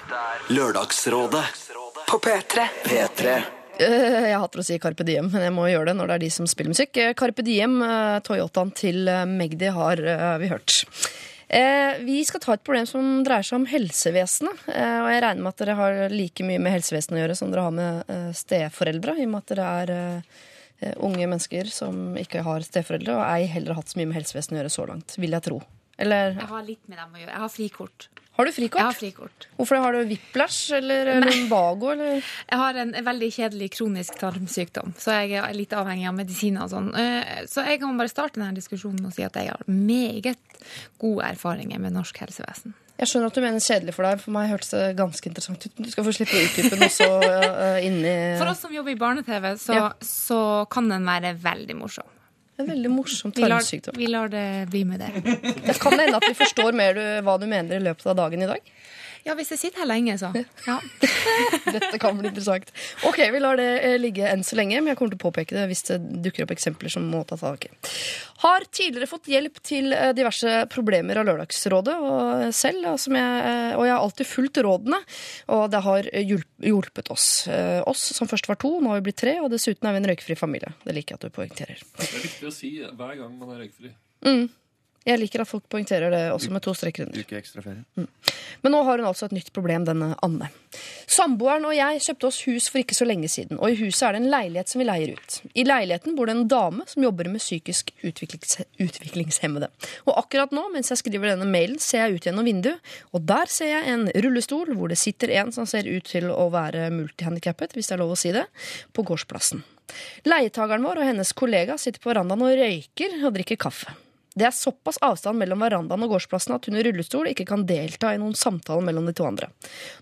Lørdagsrådet På P3. P3. Eh, Jeg hater å si Carpe Diem, men jeg må gjøre det når det er de som spiller musikk. Eh, Carpe Diem, eh, Toyotaen til Magdi, har vi hørt. Eh, Vi skal ta et problem som dreier seg om helsevesenet. Og jeg regner med at dere har like mye med helsevesenet å gjøre som dere har med steforeldre, i og med at dere er unge mennesker som ikke har steforeldre, og ei heller hatt så mye med helsevesenet å gjøre så langt, vil jeg tro. Eller Jeg har litt med dem å gjøre. Jeg har frikort. Har du frikort? Jeg har frikort. Hvorfor har du whiplash eller lumbago, eller? Jeg har en veldig kjedelig kronisk tarmsykdom, så jeg er litt avhengig av medisiner og sånn. Eh, Så jeg kan bare starte denne diskusjonen med å si at jeg har meget gode erfaringer med norsk helsevesen. Jeg skjønner at du mener kjedelig for deg. For meg hørtes det ganske interessant ut. Du skal få slippe å utdype noe så uh, inni For oss som jobber i barne-TV, så, Ja. så kan den være veldig morsom. En veldig morsom tarmsykdom. vi lar det bli med det. Det kan hende at vi forstår mer du, hva du mener i løpet av dagen i dag. Ja, hvis jeg sitter her lenge, så. Ja. Dette kan bli interessant. Ok, vi lar det eh, ligge enn så lenge, men jeg kommer til å påpeke det hvis det dukker opp eksempler som må ta tak i. Har tidligere fått hjelp til eh, diverse problemer av Lørdagsrådet og selv, og, som jeg, eh, og jeg har alltid fulgt rådene, og det har hjulpet oss. Eh, Oss som først var to, nå har vi blitt tre, og dessuten er vi en røykfri familie. Det liker jeg at du poengterer. Å si hver gang man er røykfri. Jeg liker at folk poengterer det også med to streker under. Uke ekstra ferie. Men nå har hun altså et nytt problem, denne Anne. Samboeren og jeg kjøpte oss hus for ikke så lenge siden, og i huset er det en leilighet som vi leier ut. I leiligheten bor det en dame som jobber med psykisk utviklings utviklingshemmede. Og akkurat nå, mens jeg skriver denne mailen, ser jeg ut gjennom vinduet, og der ser jeg en rullestol hvor det sitter en som ser ut til å være multihandikappet, hvis det er lov å si det, på gårdsplassen. Leietakeren vår og hennes kollega sitter på verandaen og røyker og drikker kaffe. Det er såpass avstand mellom verandaen og gårdsplassen at hun i rullestol ikke kan delta i noen samtale mellom de to andre.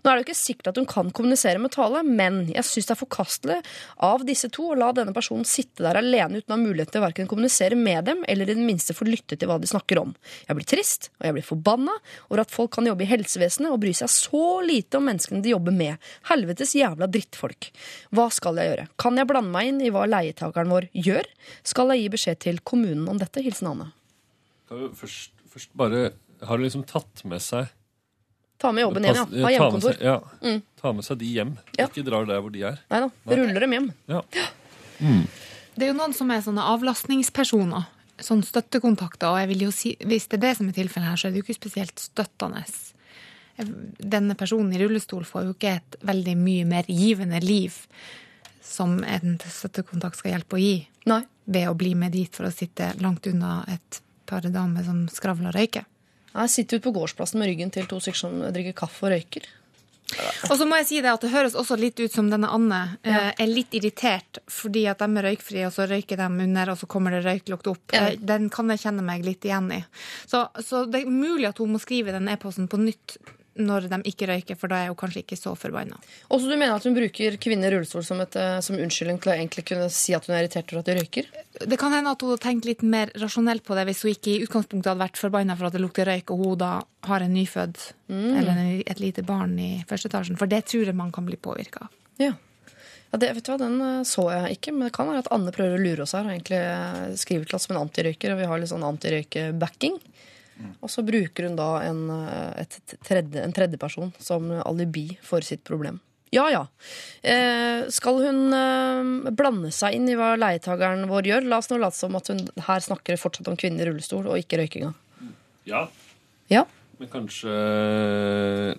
Nå er det jo ikke sikkert at hun kan kommunisere med tale, men jeg syns det er forkastelig av disse to å la denne personen sitte der alene uten å ha mulighet til å hverken kommunisere med dem eller i det minste få lytte til hva de snakker om. Jeg blir trist, og jeg blir forbanna over at folk kan jobbe i helsevesenet og bry seg så lite om menneskene de jobber med. Helvetes jævla drittfolk. Hva skal jeg gjøre? Kan jeg blande meg inn i hva leietakeren vår gjør? Skal jeg gi beskjed til kommunen om dette? Hilsen Anne. Kan jo først, først bare Har du liksom tatt med seg Ta med jobben igjen, ja. Ha ta med hjemmekontor. seg- Ja, Mm. Ta med seg de hjem. Ja. Ikke drar der hvor de er. Nei da. Ruller dem hjem. Ja. Det er jo noen som er sånne avlastningspersoner. Sånn støttekontakter. Og jeg vil jo si, hvis det er det som er tilfellet her, så er det jo ikke spesielt støttende. denne personen i rullestol får jo ikke et veldig mye mer givende liv som en støttekontakt skal hjelpe å gi, Nei. ved å bli med dit for å sitte langt unna et par damer som skravler og røyker. Jeg sitter ute på gårdsplassen med ryggen til to stykker som drikker kaffe og røyker. Og så må jeg si det at det høres også litt ut som denne Anne ja. er litt irritert fordi at de er røykfrie, og så røyker de under, og så kommer det røyklukt opp. Ja. Eh, den kan jeg kjenne meg litt igjen i. Så, så det er mulig at hun må skrive den e-posten på nytt når de ikke røyker, for da er hun kanskje ikke så forbanna. Og så du mener at hun bruker kvinner i rullestol som, et, eh, som unnskyldning til å egentlig kunne si at hun er irritert over at de røyker? Det kan hende at hun tenkt litt mer rasjonelt på det hvis hun ikke i utgangspunktet hadde vært forbanna for at det lukter røyk, og hun da har en nyfødt eller et lite barn i første etasjen. For det tror jeg man kan bli påvirka av. Ja. Ja, det, vet du hva, Den eh, så jeg ikke, men det kan være at Anne prøver å lure oss her og egentlig eh, skriver til oss som en antirøyker, og vi har litt sånn antirøykebacking. Og så bruker hun da en, eh, tredje, en tredjeperson som alibi for sitt problem. Ja ja. Eh, skal hun eh, blande seg inn i hva leietageren vår gjør? La oss nå late som at hun her snakker fortsatt om kvinner i rullestol og ikke røykinga. Ja. Ja. Men kanskje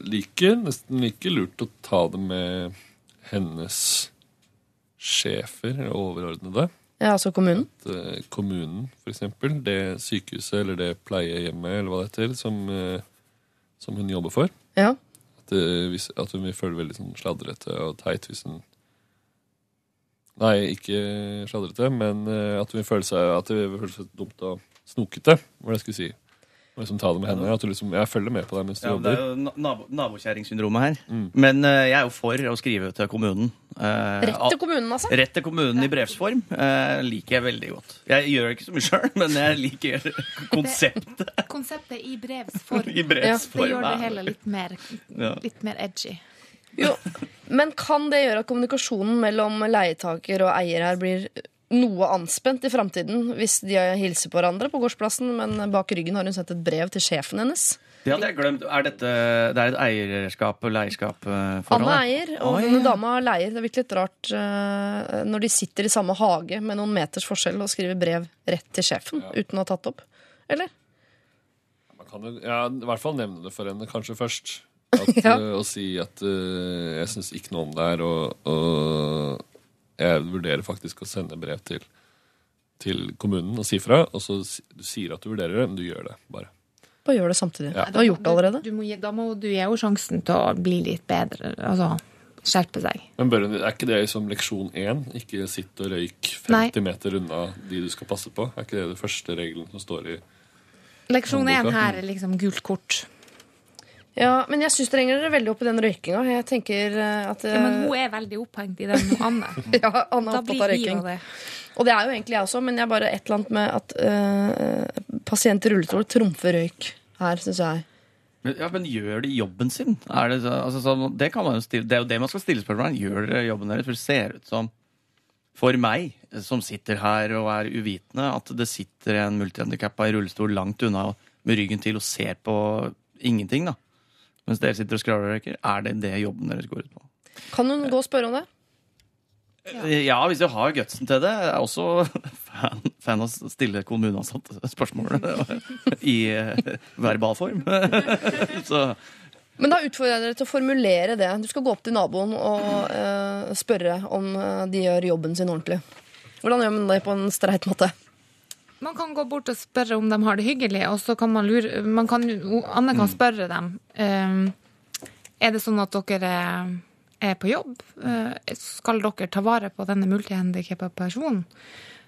like, nesten like lurt å ta det med hennes sjefer, eller overordnede. Ja, altså kommunen. At, eh, kommunen, for eksempel, det sykehuset eller det pleiehjemmet eller hva det heter, som, eh, som hun jobber for. Ja. At, eh, hvis, at hun vil føle veldig sånn sladrete og teit hvis hun Nei, ikke sladrete, men at hun vil føle seg At det vil føles dumt og snokete, hva det jeg skulle si. Og liksom ta det med henne. At du liksom, jeg følger med på deg mens du Ja, det er jo na- nabo, nabokjerringsyndromet her. Mm. Men uh, jeg er jo for å skrive til kommunen. Uh, Rett til kommunen, altså. Rett til kommunen i brevsform uh, liker jeg veldig godt. Jeg gjør ikke så mye sjøl, men jeg liker konseptet Konseptet i brevsform. I brevsform. Ja, Det gjør det hele litt mer, litt mer edgy. Jo, men kan det gjøre at kommunikasjonen mellom leietaker og eier her blir noe anspent i framtiden hvis de hilser på hverandre på gårdsplassen, men bak ryggen har hun sendt et brev til sjefen hennes? Det hadde jeg glemt. Er dette, det er et eierskap og leierskap-forhold? Anne eier, og Oi, denne dama leier. Det er virkelig litt rart uh, når de sitter i samme hage med noen meters forskjell og skriver brev rett til sjefen uten å ha tatt opp. Eller? Man kan jo ja, i hvert fall nevne det for henne kanskje først. At, Ja. uh, å si at uh, jeg syns ikke noe om det her, og, og jeg vurderer faktisk å sende brev til, til kommunen og si fra. Og så du sier at du vurderer det, men du gjør det bare. Bare gjør det samtidig. Ja. Du har gjort det allerede. Du må, da må du gi henne sjansen til å bli litt bedre. Altså skjerpe seg. Men bør, er ikke det som leksjon én? Ikke sitt og røyk 50 Nei. meter unna de du skal passe på? Er ikke det den første regelen som står i Leksjon én her er liksom gult kort. Ja, men jeg syns dere henger dere veldig opp i den røykinga. Jeg tenker eh, at Ja, men hun er veldig opphengt i den, Anne. ja, Anne er opptatt av røyking. det. Og det er jo egentlig jeg også, men jeg er bare et eller annet med at uh, pasient i rullestol trumfer røyk her, syns jeg. Ja, men gjør de jobben sin? Er det, så, altså, så, det, kan man jo stille, det er jo det man skal stille spørsmål om. Gjør dere jobben deres? For det ser ut som, for meg som sitter her og er uvitende, at det sitter en multihandikappa i rullestol langt unna med ryggen til og ser på ingenting, da. Mens dere sitter og skravler og røyker. Er det det jobben deres går ut på? Kan hun gå og spørre om det? Ja, hvis du har gutsen til det. Jeg er også fan, fan av å stille kommuneansatte spørsmål i eh, verbal form. Så Men da utfordrer jeg dere til å formulere det. Du skal gå opp til naboen og uh, spørre om eh, de gjør jobben sin ordentlig. Hvordan gjør man det på en streit måte? Man kan gå bort og spørre om de har det hyggelig, og så kan man lure man kan, Anne kan spørre dem ehm, Er det sånn at dere er, er på jobb. Eh, Skal dere ta vare på denne multihandikappa personen?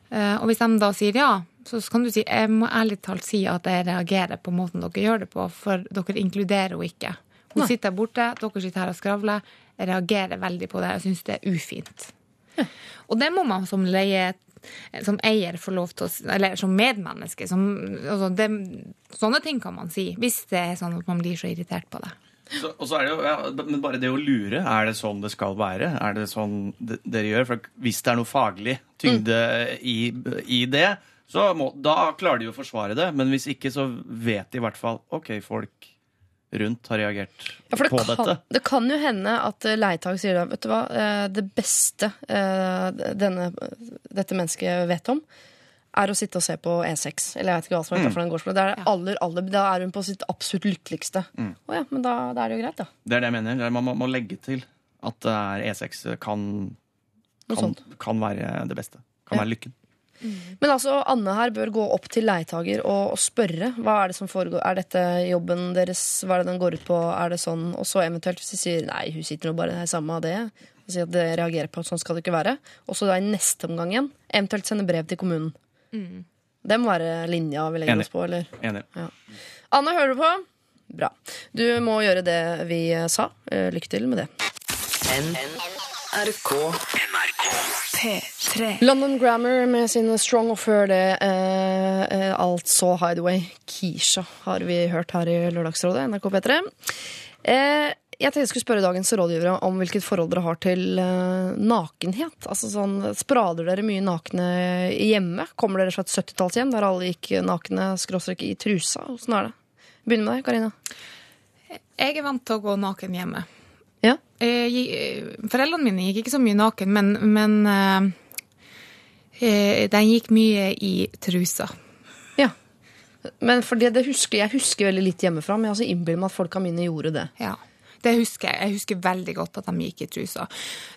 Eh, Og hvis de da sier ja, så kan du si jeg må ærlig talt si at jeg reagerer på måten dere gjør det på, for dere inkluderer henne ikke. Hun Nei. sitter borte, dere sitter her og skravler. Jeg reagerer veldig på det. Jeg syns det er ufint. Og det må man som leie som eier får lov til å Eller som medmenneske. Som, altså det, sånne ting kan man si, hvis det er sånn at man blir så irritert på det. Så, og så er det jo, ja, men bare det å lure, er det sånn det skal være? Er det sånn dere gjør? For hvis det er noe faglig tyngde i, i det, så må, da klarer de jo å forsvare det. Men hvis ikke, så vet de i hvert fall OK, folk rundt har reagert Ja, det på kan, dette. det kan jo hende at eh, leietak sier da, vet du hva, eh, det beste eh, denne, dette mennesket vet om, er å sitte og se på E6. Eller jeg vet ikke hva som heter for den gårdsplassen. Det er aller, aller, da er hun på sitt absolutt lykkeligste. Å ja, men da, da er det jo greit, da. Det er det jeg mener. Det er- Man må, må legge til at det er E6 kan, kan, kan være det beste. Kan Ja. være lykken. Men altså, Anne her bør gå opp til leietager og, og spørre. Hva er det som foregår? Er dette jobben deres? Hva er det den går ut på? Er det sånn? Og så eventuelt hvis de sier nei, hun sitter nå bare her, samme av det. Og sier at det reagerer på at sånn skal det ikke være. Og så da i neste omgang igjen eventuelt sende brev til kommunen. Det må være linja vi legger Enig. oss på, eller? Enig. Anne, hører du på? Bra. Du må gjøre det vi eh, sa. Eh, Lykke til med det. NRK. NRK. P3. London Grammar med sin Strong, og før det eh, eh, altså Hideaway. Keisha har vi hørt her i Lørdagsrådet, NRK P3. Eh, jeg tenkte jeg skulle spørre dagens rådgivere om hvilket forhold dere har til eh, nakenhet. Altså sånn, Sprader dere mye nakne hjemme? Kommer dere fra et 70-tallshjem der alle gikk nakne skråstrek i trusa? Åssen er det? Begynn med deg, Karina. Jeg er vant til å gå naken hjemme. Ja. Eh, eh, Foreldrene mine gikk ikke så mye naken, men, men eh, eh, de gikk mye i trusa. ja. Men for det, det husker, jeg husker veldig litt hjemmefra, men jeg altså innbiller meg at folka mine gjorde det. Ja. Det husker jeg. Jeg husker veldig godt at de gikk i trusa.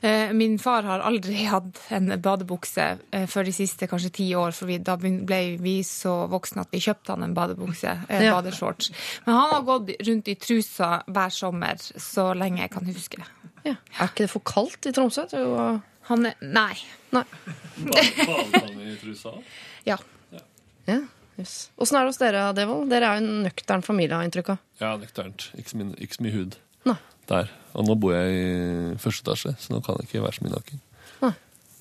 Eh, Min far har aldri hatt en badebukse eh, før de siste kanskje ti år, for da ble vi så voksne at vi kjøpte han en badebukse, eh, Ja. badeshorts. Men han har gått rundt i trusa hver sommer så lenge jeg kan huske. Ja. Er ikke det for kaldt i Tromsø? Han er Nei. Nei. I trusa? Ja. Ja, yes. Åssen er det hos dere, Devold? Dere er jo en nøktern familie, har jeg inntrykk av. Ja, nøkternt. Ikke så mye hud. Nei. Der. Og nå bor jeg i første etasje, så nå kan jeg ikke være så mye naken.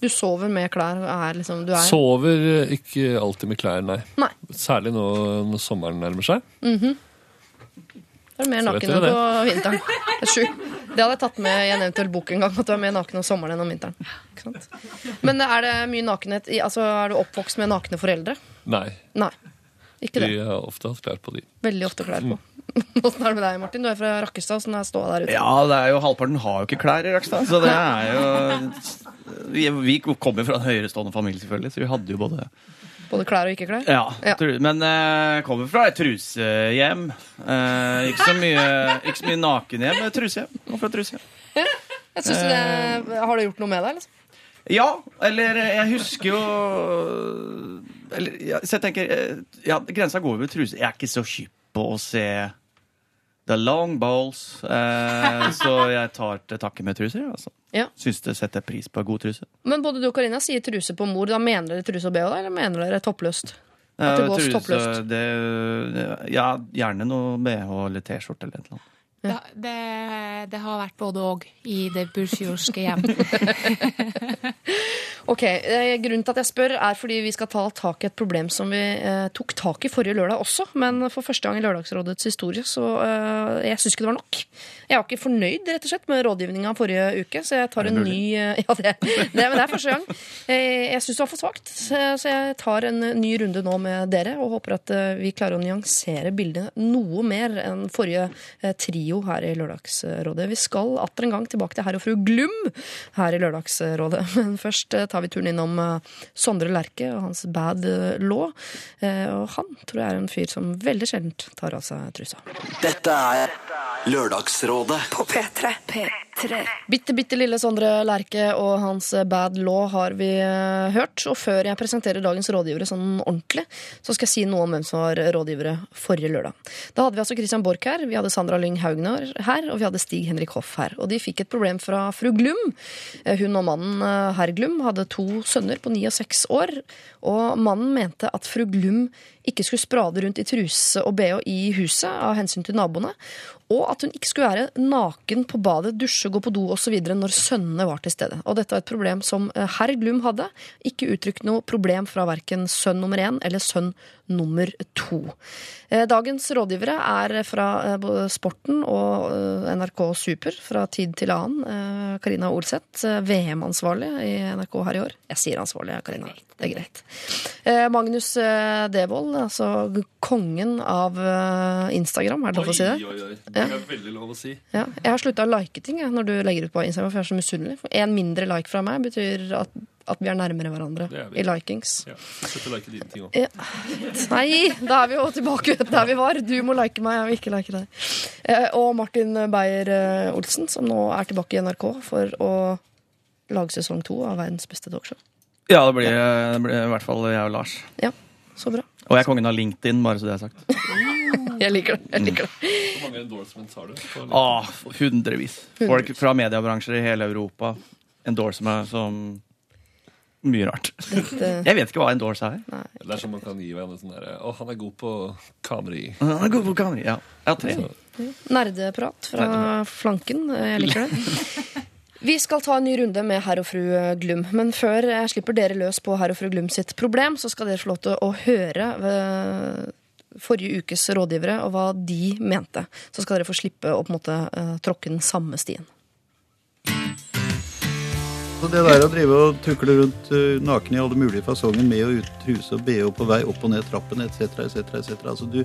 Du sover med klær er liksom du er... Sover ikke alltid med klær, nei. Nei. Særlig nå når sommeren nærmer seg. Da er du mer Så naken enn på vinteren. Det er sjukt. Det hadde jeg tatt med i en eventuell bok en gang. At du er mer naken om sommeren enn om vinteren. Ikke sant? Men er det mye nakenhet i Altså, er du oppvokst med nakne foreldre? Nei. Nei. Ikke Vi De har ofte hatt klær på de. Veldig ofte klær på. Åssen er det med deg, Martin? Du er fra Rakkestad. Åssen er ståa der ute? Ja, det er jo halvparten har jo ikke klær i Rakkestad, så det er jo Vi, vi kommer fra en høyerestående familie, selvfølgelig, så vi hadde jo både Både klær og ikke klær? Ja, Ja. men jeg kommer fra et trusehjem. Uh, ikke, så mye, ikke så mye nakenhjem, men trusehjem. Kommer fra trusehjem. Jeg synes det, Har det gjort noe med deg? Liksom? Ja, eller jeg husker jo ja, Så jeg tenker eh, Ja, grensa går ved truse. Jeg er ikke så hypp på å se the long balls, eh, så jeg tar til takke med truser. Altså. Ja. Syns det setter pris på god truse. Men både du og Karina sier truse på mor. Da mener dere truse og bh, eller mener dere toppløst? At det Eh, gås truse, toppløst? det, ja, gjerne noe BH eller T-skjorte eller et eller annet. Det, det, det har vært både og i det bursjorske hjem. Ok, eh, Grunnen til at jeg spør, er fordi vi skal ta tak i et problem som vi eh, tok tak i forrige lørdag også. Men for første gang i Lørdagsrådets historie, så eh, jeg syns ikke det var nok. Jeg var ikke fornøyd rett og slett med rådgivninga forrige uke, så jeg tar en ny eh, Ja, det, det, men det er første gang. Eh, jeg syns det var for svakt, så, jeg tar en ny runde nå med dere og håper at eh, vi klarer å nyansere bildet noe mer enn forrige eh, trio her i Lørdagsrådet. Vi skal atter en gang tilbake til herr og fru Glum her i Lørdagsrådet. Men først eh, tar vi turen innom eh, Sondre Lerche og hans Bad eh, Law. Eh, Og han tror jeg er en fyr som veldig sjeldent tar av seg trusa. Dette er Lørdagsrådet. På P3. P3. Bitte, bitte lille Sondre Lerche og hans Bad Law har vi hørt. Og før jeg presenterer dagens rådgivere sånn ordentlig, så skal jeg si noe om hvem som var rådgivere forrige lørdag. Da hadde vi altså Christian Borch her, vi hadde Sandra Lyng Haugner her, og vi hadde Stig Henrik Hoff her. Og de fikk et problem fra fru Glum. Hun og mannen herr Glum hadde to sønner på ni og seks år, og mannen mente at fru Glum ikke skulle sprade rundt i truse og bh i huset av hensyn til naboene, og at hun ikke skulle være naken på badet, dusje, gå på do osv. når sønnene var til stede. Og dette var et problem som eh, herr Glum hadde. Ikke uttrykt noe problem fra verken sønn nummer én eller sønn nummer to. Eh, Dagens rådgivere er fra eh, både Sporten og NRK Super fra tid til annen. Karina Olseth, VM-ansvarlig i NRK her i år. Jeg sier ansvarlig, Karina. Det er greit. Magnus Devold, altså kongen av eh, Instagram, er det lov å si det? oi, oi. Det er veldig lov å si. Ja, jeg har slutta å like ting jeg, når du legger ut på Instagram, for jeg er så misunnelig. En mindre like fra meg betyr at at vi er nærmere hverandre er i likings. Ja, så setter like dine ting også. Ja. Nei, da er vi jo tilbake der vi var. Du må like meg, jeg vil ikke like deg. Eh, Og Martin Beyer-Olsen, som nå er tilbake i NRK for å lage sesong to av Verdens beste talkshow. Ja, det blir, det blir i hvert fall jeg og Lars. Ja, så bra. Og jeg er kongen av LinkedIn, bare så det er sagt. Jeg liker det. jeg liker det. Hvor mange endorsements har du? Ah, hundrevis. Folk fra mediebransjer i hele Europa endorser meg som mye rart. Dette- Jeg vet ikke hva endorse er. Det er sånn man kan gi hverandre sånn derre Å, han er god på kameri. Han er god på kameri, Ja. Jeg har tre. Nerdeprat fra flanken. Jeg liker det. Vi skal ta en ny runde med herr og fru Glum. Men før jeg slipper dere løs på herr og fru Glum sitt problem, så skal dere få lov til å høre forrige ukes rådgivere og hva de mente. Så skal dere få slippe å på en måte eh, tråkke den samme stien. Det der å drive og tukle rundt eh, naken i alle mulige fasonger med og uten truse og BH på vei opp og ned trappen etc., etc., etc. Altså du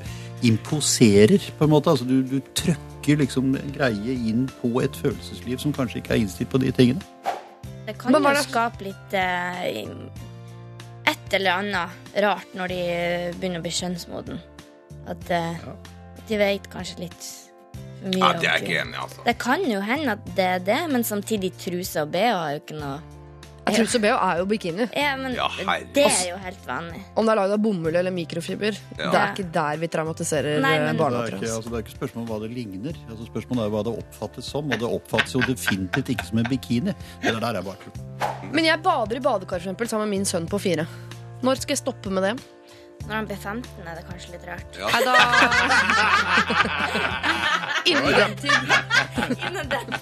imposerer på en måte. Altså du, du trøkker liksom greie inn på et følelsesliv som kanskje ikke er innstilt på de tingene. Det kan jo skape litt eh, et eller annet rart når de begynner å bli skjønnsmoden. At eh, de vet kanskje litt for mye. Ja, det er jeg ikke enig altså. Det kan jo hende at det er det, men samtidig truse og BH er jo ikke noe Jeg tror BH er jo bikini. Ja, men Ja, herregud. det er jo helt vanlig. Om det er lagd av bomull eller mikrofiber. Ja. Det er ikke der vi traumatiserer Nei, eh, men- Det barna. er, ikke, altså, det er ikke spørsmål om hva det ligner. Altså, spørsmålet er hva det oppfattes som. Og det oppfattes jo definitivt ikke som en bikini. Det der er bare tull. Men jeg bader i badekar for eksempel, sammen med min sønn på fire. Når skal jeg stoppe med det? Når han blir 15, er det kanskje litt rart. Ja. Nei, da Innen den tid. Innen den.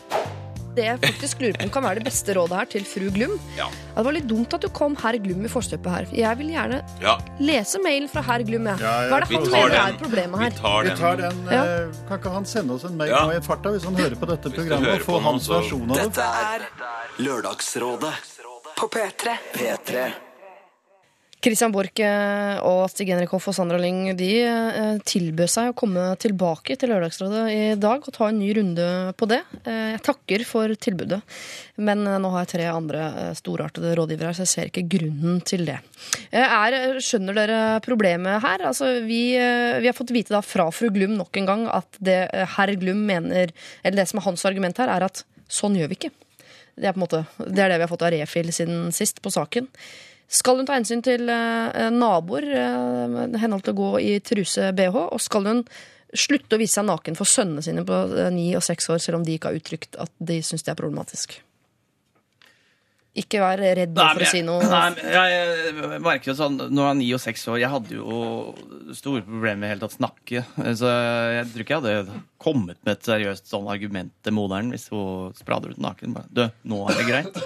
Det jeg faktisk lurer på om kan være det beste rådet her til fru Glum. Ja. Det var litt dumt at du kom herr Glum i forstøpet her. Jeg vil gjerne Ja, lese mailen fra herr Glum. jeg. Ja, ja, Hva er det vi han tar mener den. er problemet vi her? den. Vi tar den, Ja. eh, Kan ikke han sende oss en mail Ja. nå i farta hvis han hører på dette programmet og får hans versjon av det? Dette er Lørdagsrådet På P3. P3. Christian Borch eh, og Stig Henrik Hoff og Sandra Lyng de eh, tilbød seg å komme tilbake til Lørdagsrådet i dag og ta en ny runde på det. Eh, Jeg takker for tilbudet, men nå har jeg tre andre storartede rådgivere her, så jeg ser ikke grunnen til det. Er, skjønner dere problemet her? Altså, vi, vi har fått vite da fra fru Glum nok en gang at det herr Glum mener, eller det som er hans argument her, er at sånn gjør vi ikke. Det er, på en måte, det er det vi har fått av Refil siden sist på saken. Skal hun ta hensyn til eh, naboer, eh, henhold til å gå i truse-BH? Og skal hun slutte å vise seg naken for sønnene sine på eh, ni og seks år, selv om de ikke har uttrykt at de syns det er problematisk? Ikke vær redd Nei, for å si noe. Nei, jeg, jeg merker jo sånn Når jeg var ni og seks år Jeg hadde jo store problemer med helt å snakke. Så jeg tror ikke jeg hadde kommet med et seriøst sånn argument til moderen hvis hun sprader ut naken. Bare, Du, nå er det greit.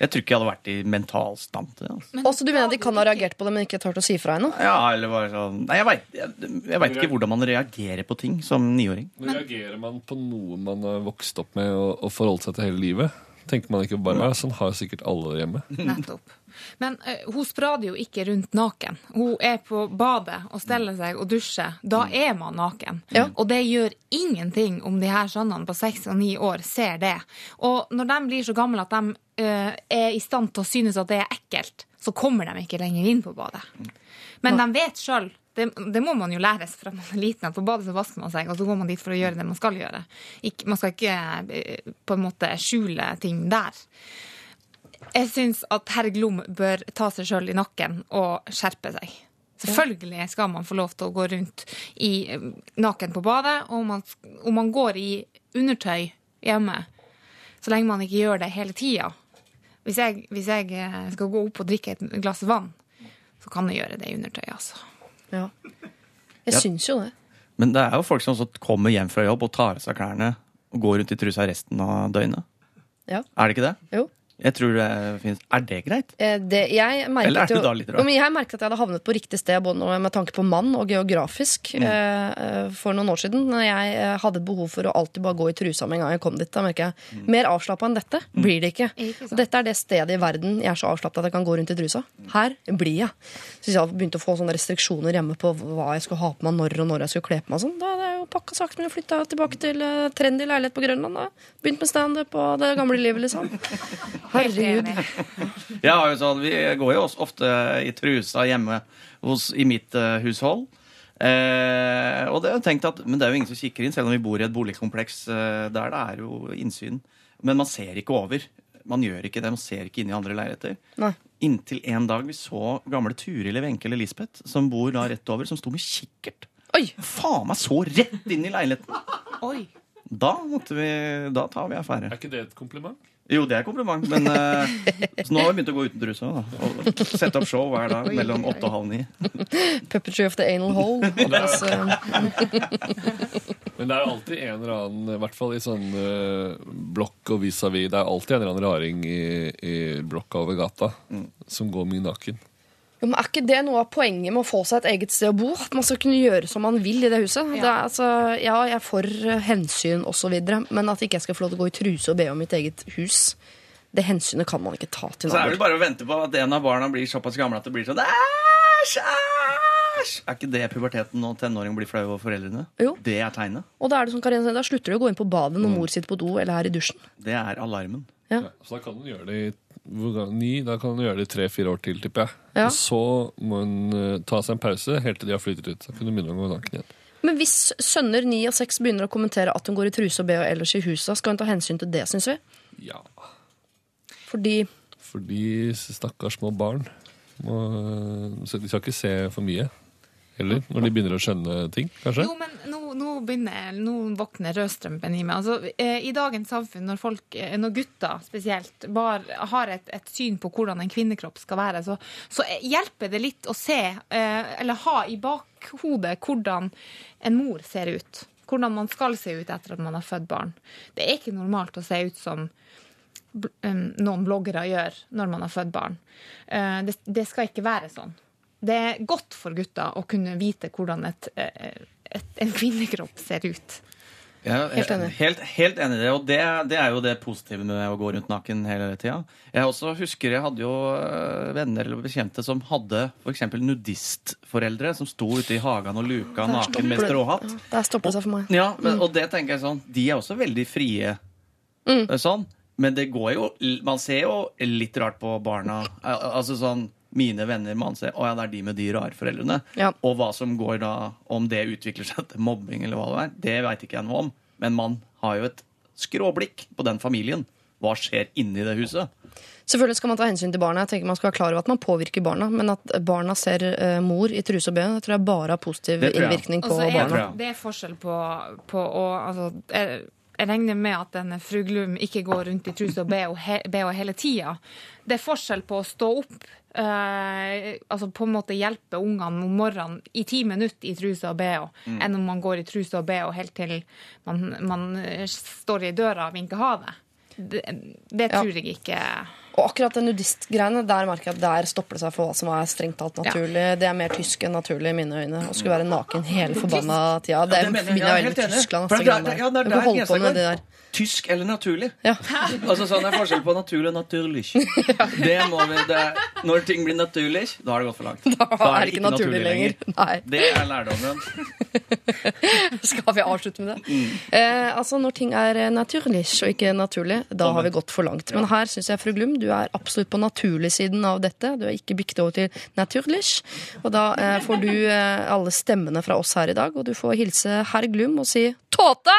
Jeg tror ikke jeg hadde vært i mental stand til det. Altså. Også du mener at de kan ha reagert på det, men ikke turt å si fra ennå? Ja, eller bare sånn Nei, jeg veit jeg, jeg vet ikke hvordan man reagerer på ting som niåring. Reagerer man på noe man har vokst opp med og, og forholdt seg til hele livet? Tenker man ikke bare sånn har sikkert alle hjemme? Nettopp. Men uh, hun sprader jo ikke rundt naken. Hun er på badet og steller seg og dusjer. Da er man naken. Ja. Og det gjør ingenting om de her sønnene på seks og ni år ser det. Og når de blir så gamle at de uh, er i stand til å synes at det er ekkelt, så kommer de ikke lenger inn på badet. Men de vet sjøl. Det, det må man jo læres fra man er liten. at På badet så vasker man seg, og så går man dit for å gjøre det man skal gjøre. Ikke, man skal ikke eh, på en måte skjule ting der. Jeg syns at herr Glom bør ta seg sjøl i nakken og skjerpe seg. Selvfølgelig skal man få lov til å gå rundt i, eh, naken på badet, og man, om man går i undertøy hjemme, så lenge man ikke gjør det hele tida. Hvis hvis jeg eh, skal gå opp og drikke et glass vann, så kan jeg gjøre det i undertøy, altså. Ja. Jeg Ja. syns jo det. Men det er jo folk som også kommer hjem fra jobb og tar av seg klærne og går rundt i trusa resten av døgnet. Ja. Er det ikke det? Jo. Jeg tror det finnes Er det greit? Eh, Det, jeg Eller er det jo, da litt rart? Jeg merket at jeg hadde havnet på riktig sted både med tanke på mann og geografisk Mm. eh, eh, for noen år siden. Når jeg hadde behov for å alltid bare gå i trusa med en gang jeg kom dit. Da merker jeg Mm. Mer avslappa enn dette blir det ikke. Ikke dette er det stedet i verden jeg er så avslappa at jeg kan gå rundt i trusa. Her blir jeg. Så hvis jeg hadde begynt å få sånne restriksjoner hjemme på hva jeg skulle ha på meg når og når jeg skulle kle på meg, sånn, da hadde jeg jo pakka sakte men flytta tilbake til trendy leilighet på Grønland. Da. Begynt med standup og det gamle livet, liksom. Herregud. Jeg har jo sånn, Vi går jo også ofte i trusa hjemme hos, i mitt uh, hushold. Eh, og det har jeg tenkt at, Men det er jo ingen som kikker inn, selv om vi bor i et boligkompleks eh, der det er jo innsyn. Men man ser ikke over. Man gjør ikke det, man ser ikke inn i andre leiligheter. Nei. Inntil en dag vi så gamle Turil, Wenche eller Lisbeth, som bor da rett over, som sto med kikkert. Oi! Faen meg så rett inn i leiligheten! Oi. Da måtte vi, da tar vi affære. Er ikke det et kompliment? Jo, det er kompliment, men uh, Så nå har vi begynt å gå uten truse og sette opp show hver dag mellom åtte og halv ni. Puppetry of the anal hole. Eh, Men det er jo alltid en eller annen, i hvert fall i sånn uh, blokk og vis-à-vis, det er alltid en eller annen raring i, i blokka over gata som går mye naken. Jo, men Er ikke det noe av poenget med å få seg et eget sted å bo? At man skal kunne gjøre som man vil i det huset? Det er, altså, ja, jeg er for hensyn osv., men at ikke jeg skal få lov til å gå i truse og be om mitt eget hus, det hensynet kan man ikke ta til Så er det bare å vente på at en av barna blir såpass gamle at det blir sånn Æsj! Æsj! Er ikke det puberteten når tenåring blir flau over foreldrene? Jo. Det er tegnet. Og da er det som Karin sier, da slutter du å gå inn på badet når mor sitter på do eller er i dusjen. Det er alarmen. Ja. Ja, så da kan hun gjøre det i ni, da kan hun gjøre det i tre-fire år til, tipper jeg. Ja. Og så må hun eh, ta seg en pause helt til de har flyttet ut. Så kan hun begynne å gå naken igjen. Men hvis sønner ni og seks begynner å kommentere at hun går i truse og bh ellers i huset, skal hun ta hensyn til det, syns vi? Ja. Fordi Fordi stakkars små barn må, så De skal ikke se for mye heller, når de begynner å skjønne ting, kanskje. Jo, men nå, nå begynner Nå våkner rødstrømpen i meg. Altså, eh, I dagens samfunn, når, folk, eh, når gutter spesielt bar, har et, et syn på hvordan en kvinnekropp skal være, så, så hjelper det litt å se, eh, eller ha i bakhodet, hvordan en mor ser ut. Hvordan man skal se ut etter at man har født barn. Det er ikke normalt å se ut som noen bloggere gjør når man har født barn. Det, det skal ikke være sånn. Det er godt for gutter å kunne vite hvordan et, eh, et, en kvinnekropp ser ut. Ja, Helt enig. Helt, helt enig det. Og det, det er jo det positive med å gå rundt naken hele tida. Jeg også husker jeg hadde jo øh, venner eller bekjente som hadde f.eks. nudistforeldre som sto ute i hagen og luka naken med stråhatt. Ja, Der det seg for meg. Ja, men, og det tenker jeg sånn De er også veldig frie Mm. sånn. Men det går jo Man ser jo litt rart på barna. Altså sånn Mine venner, man ser Å ja, det er de med de rare foreldrene. Ja. Og hva som går da Om det utvikler seg til mobbing eller hva det er, det veit ikke jeg noe om. Men man har jo et skråblikk på den familien. Hva skjer inni det huset? Selvfølgelig skal man ta hensyn til barna. Jeg tenker Man skal være klar over at man påvirker barna, men at barna ser eh, mor i truse og bh, det tror jeg bare har positiv innvirkning på så er barna. det er forskjell på, på å altså, jeg, regner med at denne fru Glum ikke går rundt i truse og BH he, hele tida. Det er forskjell på å stå opp eh, altså på en måte hjelpe ungene om morgenen i ti minutter i truse og BH, Mm. enn om man går i truse og BH helt til man, man eh, står i døra og vinker ha det. Det, det Ja. tror jeg ikke Og akkurat det nudistgreiene, der merker jeg at der stopper det seg for hva som er strengt talt naturlig. Det er mer tysk enn naturlig i mine øyne. Å skulle være naken hele forbanna tida. Det Ja, det mener jeg. forbinder Ja, jeg helt veldig med. Tyskland. For altså, det er- greiene ja, det er Du der holde på med det der. Tysk eller naturlig? Ja. Altså sånn er forskjell på naturlig og naturlig. Det må vi, det når ting blir naturlig, da har det gått for langt. Da er det ikke naturlig lenger. Nei. Det er lærdommen. Skal vi avslutte med det? Mm. Eh, altså Når ting er naturlig og ikke naturlig, da har vi gått for langt. Men her syns jeg, fru Glum, du er absolutt på naturlig-siden av dette. Du er ikke bikket over til naturlig. Og da eh, får du eh, alle stemmene fra oss her i dag, og du får hilse herr Glum og si tåte!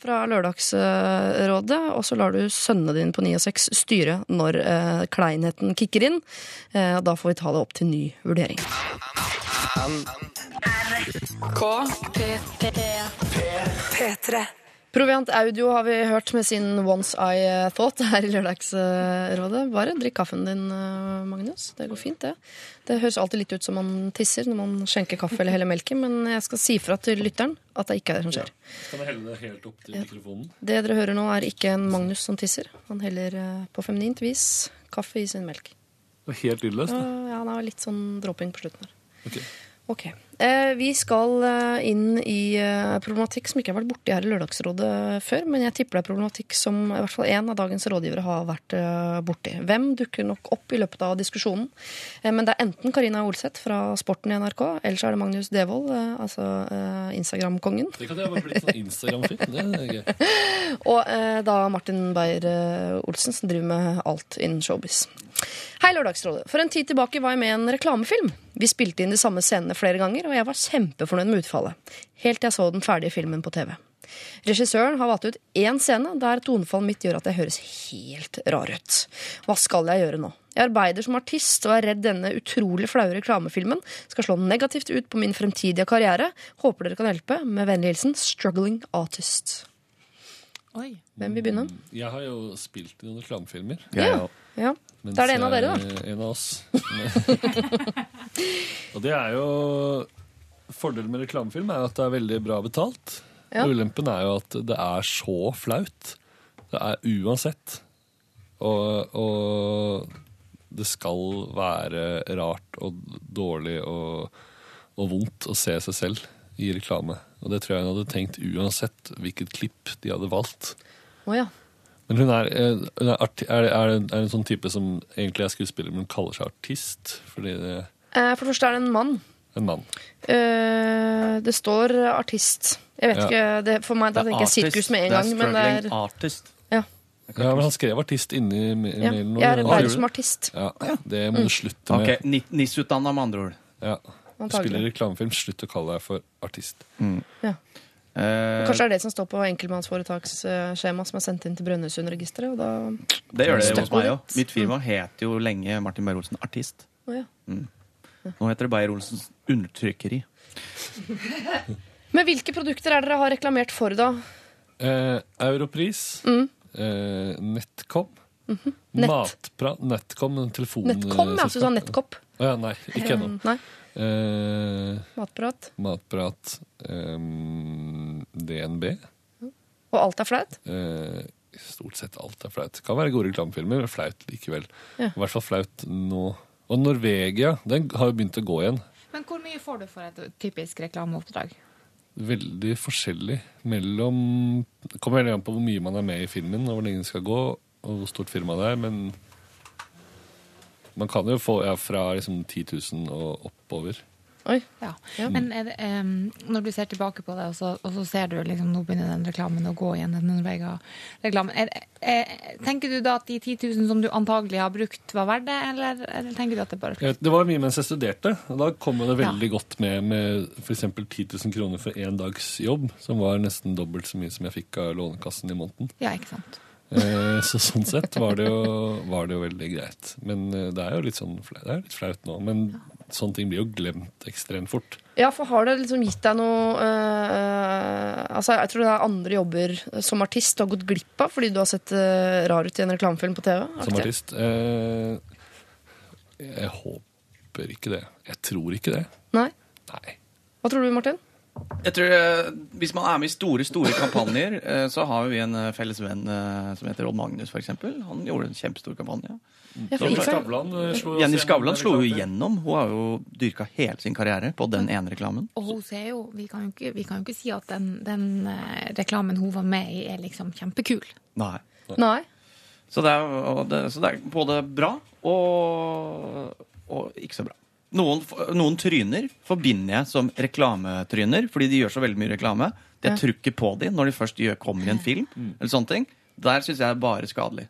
Fra Lørdagsrådet, og så lar du sønnene dine på 9 og 6 styre når eh, kleinheten kicker inn. Eh, og da får vi ta det opp til ny vurdering. K. P3. Proviant Audio har vi hørt med sin Once I Thought her i Lørdagsrådet. Bare drikk kaffen din, eh, Magnus. Det går fint, det. Det høres alltid litt ut som man tisser når man skjenker kaffe eller heller melken, men jeg skal si fra til lytteren at det ikke er det som skjer. Kan jeg helle det helt opp til mikrofonen? Det dere hører nå, er ikke en Magnus som tisser. Han heller eh, på feminint vis kaffe i sin melk. Det var helt lydløst. Ja, det. ja, han har litt sånn dropping på slutten her. Ok. Ok. Eh, vi skal eh, inn i eh, problematikk som ikke har vært borti her i Lørdagsrådet før, men jeg tipper det er problematikk som i hvert fall én av dagens rådgivere har vært borti. Hvem dukker nok opp i løpet av diskusjonen? Men det er enten Karina Olseth fra Sporten i NRK, eller så er det Magnus Devold, altså Instagram-kongen. Det kan det være blitt sånn Instagram-film, Det er gøy. Og da Martin Beyer-Olsen, som driver med alt innen showbiz. Hei, Lørdagsrådet. For en tid tilbake var jeg med i en reklamefilm. Vi spilte inn de samme scenene flere ganger, og jeg var kjempefornøyd med utfallet. Helt til jeg så den ferdige filmen på TV. Regissøren har valgt ut én scene der tonefallet mitt gjør at jeg høres helt rar ut. Hva skal jeg gjøre nå? Jeg arbeider som artist og er redd denne utrolig flaue reklamefilmen skal slå negativt ut på min fremtidige karriere. Håper dere kan hjelpe. Med vennlig hilsen Struggling Artist. Oi. Hvem vil begynne? Jeg har jo spilt i noen reklamefilmer. Ja. ja. Mens Da er det en av dere, da. En av oss. og det er jo Fordelen med reklamefilm er at det er veldig bra betalt. Ja. Ulempen er jo at det er så flaut. Det er uansett. Og, og det skal være rart og dårlig og, og vondt å se seg selv i reklame. Og det tror jeg hun hadde tenkt uansett hvilket klipp de hadde valgt. Oh, ja. Men hun er, eh, hun er, arti er, er, en, er en sånn type som egentlig er skuespiller, men hun kaller seg artist. Fordi det Eh, For det første er det en mann. en mann. Uh, Det står artist. Jeg vet Ja. ikke, det, For meg da tenker jeg sirkus med en gang. Men det er, artist. ja. Ja, men Han skrev artist inni mailen. Ja. Jeg er bare arbeider som artist. Ja, Det må du slutte med. Ok, ni- NIS-utdanna med andre ord. Ja. Spiller reklamefilm, slutt å kalle deg for artist. Ja. Eh, Kanskje det er det som står på enkeltmannsforetaksskjema som er sendt inn til Brønnøysundregisteret. Og da det gjør det hos meg òg. Mitt firma het jo lenge Martin Beyer-Olsen Artist. Oh, ja. Nå heter det Beyer-Olsens Undertrykkeri. Men hvilke produkter er dere har reklamert for, da? Eh, Europris. Mm. Eh, Netcom. Mhm. Nett. Matprat. Netcom, en telefon... Nettkom, ja. Så du sa Netcop? Å ja, nei, ikke ennå. Nei. Eh, Matprat. matprat. ehm, DNB. Og alt er flaut? Eh, stort sett alt er flaut. Kan være gode reklamefilmer, men flaut likevel. Ja. I hvert fall flaut nå. Og Norvegia, den har jo begynt å gå igjen. Men hvor mye får du for et typisk reklameoppdrag? Veldig forskjellig mellom Det kommer veldig an på hvor mye man er med i filmen, og hvor lenge den skal gå, og hvor stort firma det er, men man kan jo få ja, fra liksom 10 000 og oppover. Oi. Ja. Ja. Men er det, um, når du ser tilbake på det, og så, og så ser du liksom, nå begynner den reklamen å gå igjen, den Norvega-reklamen. Er, er, tenker du da at de 10 000 som du antagelig har brukt, var verdt det, eller, eller tenker du at det bare vet, Det var mye mens jeg studerte. og Da kom det veldig godt med med f.eks. 10 000 kroner for én dags jobb, som var nesten dobbelt så mye som jeg fikk av Lånekassen i måneden. Ja, ikke sant. Eh, så sånn sett var det, jo, var det jo veldig greit. Men eh, det er jo litt sånn det er litt flaut nå. Men sånne ting blir jo glemt ekstremt fort. Ja, for har det liksom gitt deg noe eh, Altså, jeg tror det er andre jobber som artist du har gått glipp av fordi du har sett eh, rar ut i en reklamefilm på TV? Som artist. Eh, jeg håper ikke det. Jeg tror ikke det. Nei? Nei. Hva tror du, Martin? Jeg tror, Hvis man er med i store store kampanjer, så har vi en felles venn som heter Odd Magnus, f.eks. Han gjorde en kjempestor kampanje. Jenny Skavlan eh, slo jo Jenny Skavlan gjennom slo jo igjennom. Hun har jo dyrka hele sin karriere på den ene reklamen. Og hun ser jo, vi kan jo ikke, vi kan jo ikke si at den, den eh, reklamen hun var med i, er liksom kjempekul. Nei. Nei. Så det er, og det, så det er både bra og, og ikke så bra. Noen, noen tryner forbinder jeg som reklametryner, fordi de gjør så veldig mye reklame. Det Ja. er på dem når de først gjør, kommer i en film. eller sånne ting. Der syns jeg er bare skadelig.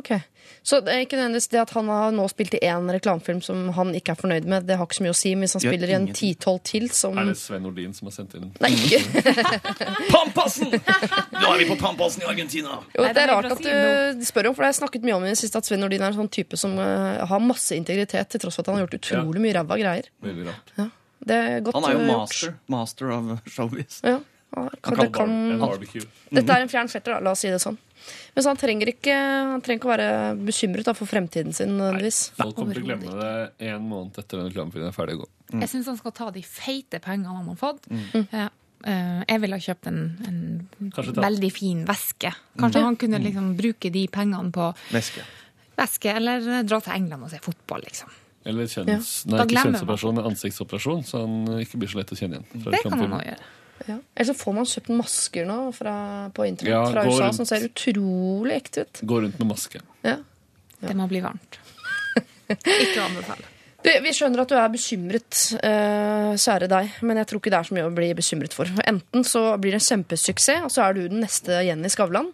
Ok. Så det er ikke nødvendigvis det at han har nå spilt i én reklamefilm som han ikke er fornøyd med, det har ikke så mye å si. men Hvis han spiller i en ti-tolv til som Er det Sven Nordin som har sendt inn? Nei, ikke. Pampasen! Nå er vi på Pampasen i Argentina! Jo, det er rart at du spør om, for det har jeg snakket mye om i det siste, at Sven Nordin er en sånn type som uh, har masse integritet, til tross for at han har gjort utrolig mye ræva greier. Veldig rart. Det er godt Han er jo eh, master. Master of showbiz. Ja. Ja, kan, det kan, En barbecue. dette er en fjern fetter, da, la oss si det sånn. Men så han trenger ikke, han trenger ikke å være bekymret da, for fremtiden sin nødvendigvis. Folk kommer til å glemme det en måned etter den reklamefilmen er ferdig å gå. Jeg syns han skal ta de feite pengene han har fått. Ja. Uh, jeg ville ha kjøpt en, en veldig fin veske. Kanskje han kunne liksom bruke de pengene på Væske. veske, eller dra til England og se fotball, liksom. Eller kjønns, nei, ikke kjønnsoperasjon, men ansiktsoperasjon, så han ikke blir så lett å kjenne igjen. fra Det kan han også gjøre. Ja. Eller så får man kjøpt masker nå fra, på internett Ja, fra USA rundt. som ser utrolig ekte ut. Gå rundt med maske. Ja. Det må bli varmt. Ikke å anbefale. Du, vi skjønner at du er bekymret, uh, kjære deg, men jeg tror ikke det er så mye å bli bekymret for. Enten så blir det en kjempesuksess, og så er du den neste Jenny Skavlan.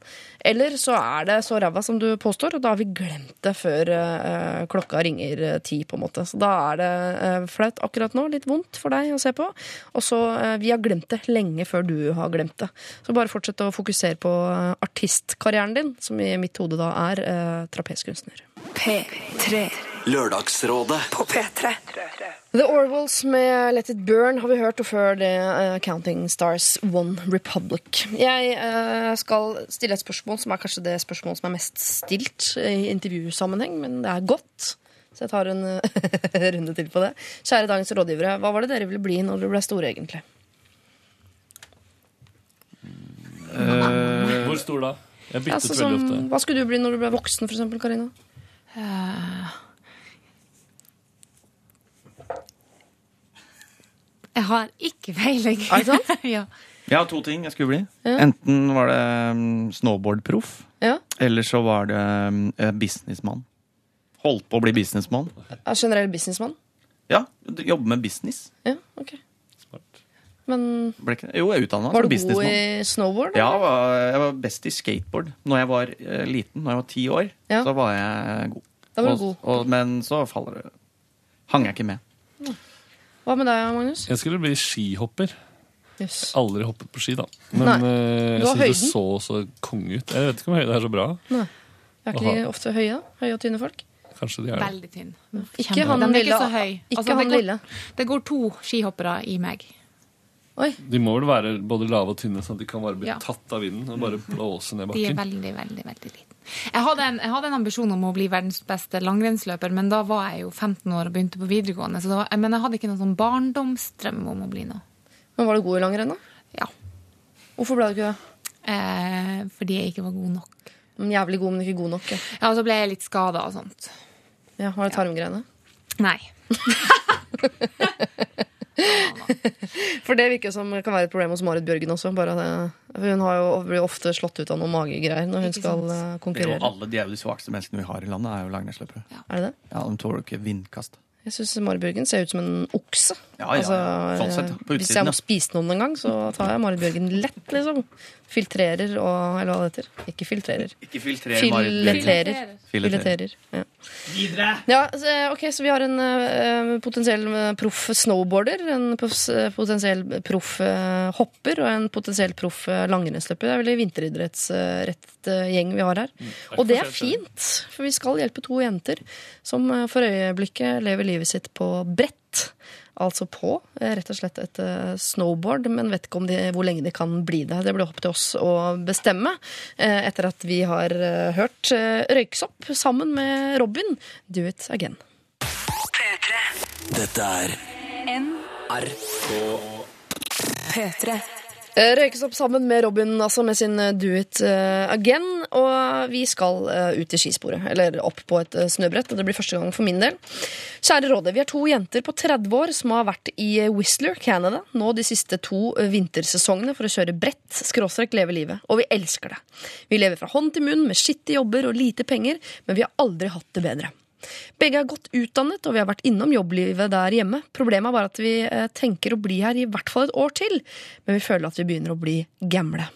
Eller så er det så ræva som du påstår, og da har vi glemt det før uh, klokka ringer eh, ti. på en måte. Så da er det uh, flaut akkurat nå. Litt vondt for deg å se på. Og så Vi har glemt det lenge før du har glemt det. Så bare fortsett å fokusere på artistkarrieren din, som i mitt hode da er trapeskunstner. P3 Lørdagsrådet. på P3. The Orwells med Let It Burn har vi hørt, og før det uh, Counting Stars One Republic. Jeg uh, skal stille et spørsmål som er kanskje det spørsmålet som er mest stilt i intervjusammenheng, men det er godt. Så jeg tar en eh, runde til på det. Kjære dagens rådgivere, hva var det dere ville bli når dere ble store, egentlig? Hvor stor da? Jeg byttet Altså, veldig ofte. hva skulle du bli når du ble voksen, for eksempel, Karina? Jeg har ikke peiling. Er det sant? ja. Jeg har to ting jeg skulle bli. Ja. Enten var det um, snowboardproff, Ja, eller så var det um, eh, businessmann. Holdt på å bli businessmann. er Generell businessmann? Ja, jobbe med business. Ja, ok. Smart. Men Ble ikke, jo, jeg utdanna var som du god i snowboard? Ja, jeg var, jeg var best i skateboard når jeg var uh, liten. Når jeg var ti år, Ja. så var jeg god. Da var du Og- god. Og, men så faller det Hang jeg ikke med. Hva med deg, Magnus? Jeg skulle bli skihopper. Yes. Aldri hoppet på ski, da. Men Nei. eh, jeg syns det så så konge ut. Jeg vet ikke om høyde er så bra. Er ikke de ofte høye? Høye og tynne folk? Kanskje de er det. Veldig tynn. Ikke han Den er lille. ikke så høy. Ikke Altså, han det, går, lille. det går to skihoppere i meg. Oi. De må vel være både lave og tynne, sånn at de kan bare bli Ja. tatt av vinden og bare blåse ned bakken? De er veldig, veldig veldig liten. Jeg hadde, en, jeg hadde en ambisjon om å bli verdens beste langrennsløper, men da var jeg jo 15 år og begynte på videregående. Så var, men jeg hadde ikke noen sånn barndomsdrøm om å bli noe. Men var du god i langrenn, da? Ja. Hvorfor ble du ikke det? Eh, fordi jeg ikke var god nok. Men Jævlig god, men ikke god nok. Ja, Ja, og så ble jeg litt skada og sånt. ja Var det tarmgreiene? Nei. For det virker som det kan være et problem hos Marit Bjørgen også. Bare det, for hun har jo, blir ofte slått ut av noen magegreier når hun Ikke skal sant. konkurrere. Er jo konkurrere. alle de er jo de svakeste menneskene vi har i landet, er jo langrennsløpere. Er det det? Ja, de tåler ikke vindkast. Jeg syns Marit Bjørgen ser ut som en okse. Ja, ja, altså, Sånn sett, eh, på hvis jeg må ja. spise noen en gang, så tar jeg Marit Bjørgen lett, liksom. Filtrerer og Eller hva det heter. Ikke filtrerer. Ikke filtrer Marit Bjørgen. Fileterer. Fileterer. Fileterer. Ja. Ja, så, ok, så vi har en eh, potensiell eh, proff snowboarder, en eh, potensiell proff eh, hopper og en potensiell proff eh, langrennsløper. Det er veldig vinteridrettsrett uh, gjeng vi har her. ikke Og det er fint, for vi skal hjelpe to jenter som eh, for øyeblikket lever livet sitt på brett. Altså på eh, rett og slett et eh, snowboard, men vet ikke om de, hvor lenge de kan bli det. Det blir opp til oss å bestemme, eh, etter at vi har hørt Røyksopp sammen med Robin, Do It Again. Dette er NRK P3. Eh, Røyksopp sammen med Robin, altså med sin eh, Do It eh, Again. Og vi skal ut i skisporet, eller opp på et snøbrett. Og det blir første gang for min del. Kjære Råde, vi er to jenter på 30 år som har vært i Whistler, Canada, nå de siste to vintersesongene for å kjøre brett, skråstrek leve livet. Og vi elsker det. Vi lever fra hånd til munn med skittige jobber og lite penger, men vi har aldri hatt det bedre. Begge er godt utdannet, og vi har vært innom jobblivet der hjemme. Problemet er bare at vi eh, tenker å bli her i hvert fall et år til, men vi føler at vi begynner å bli gamle.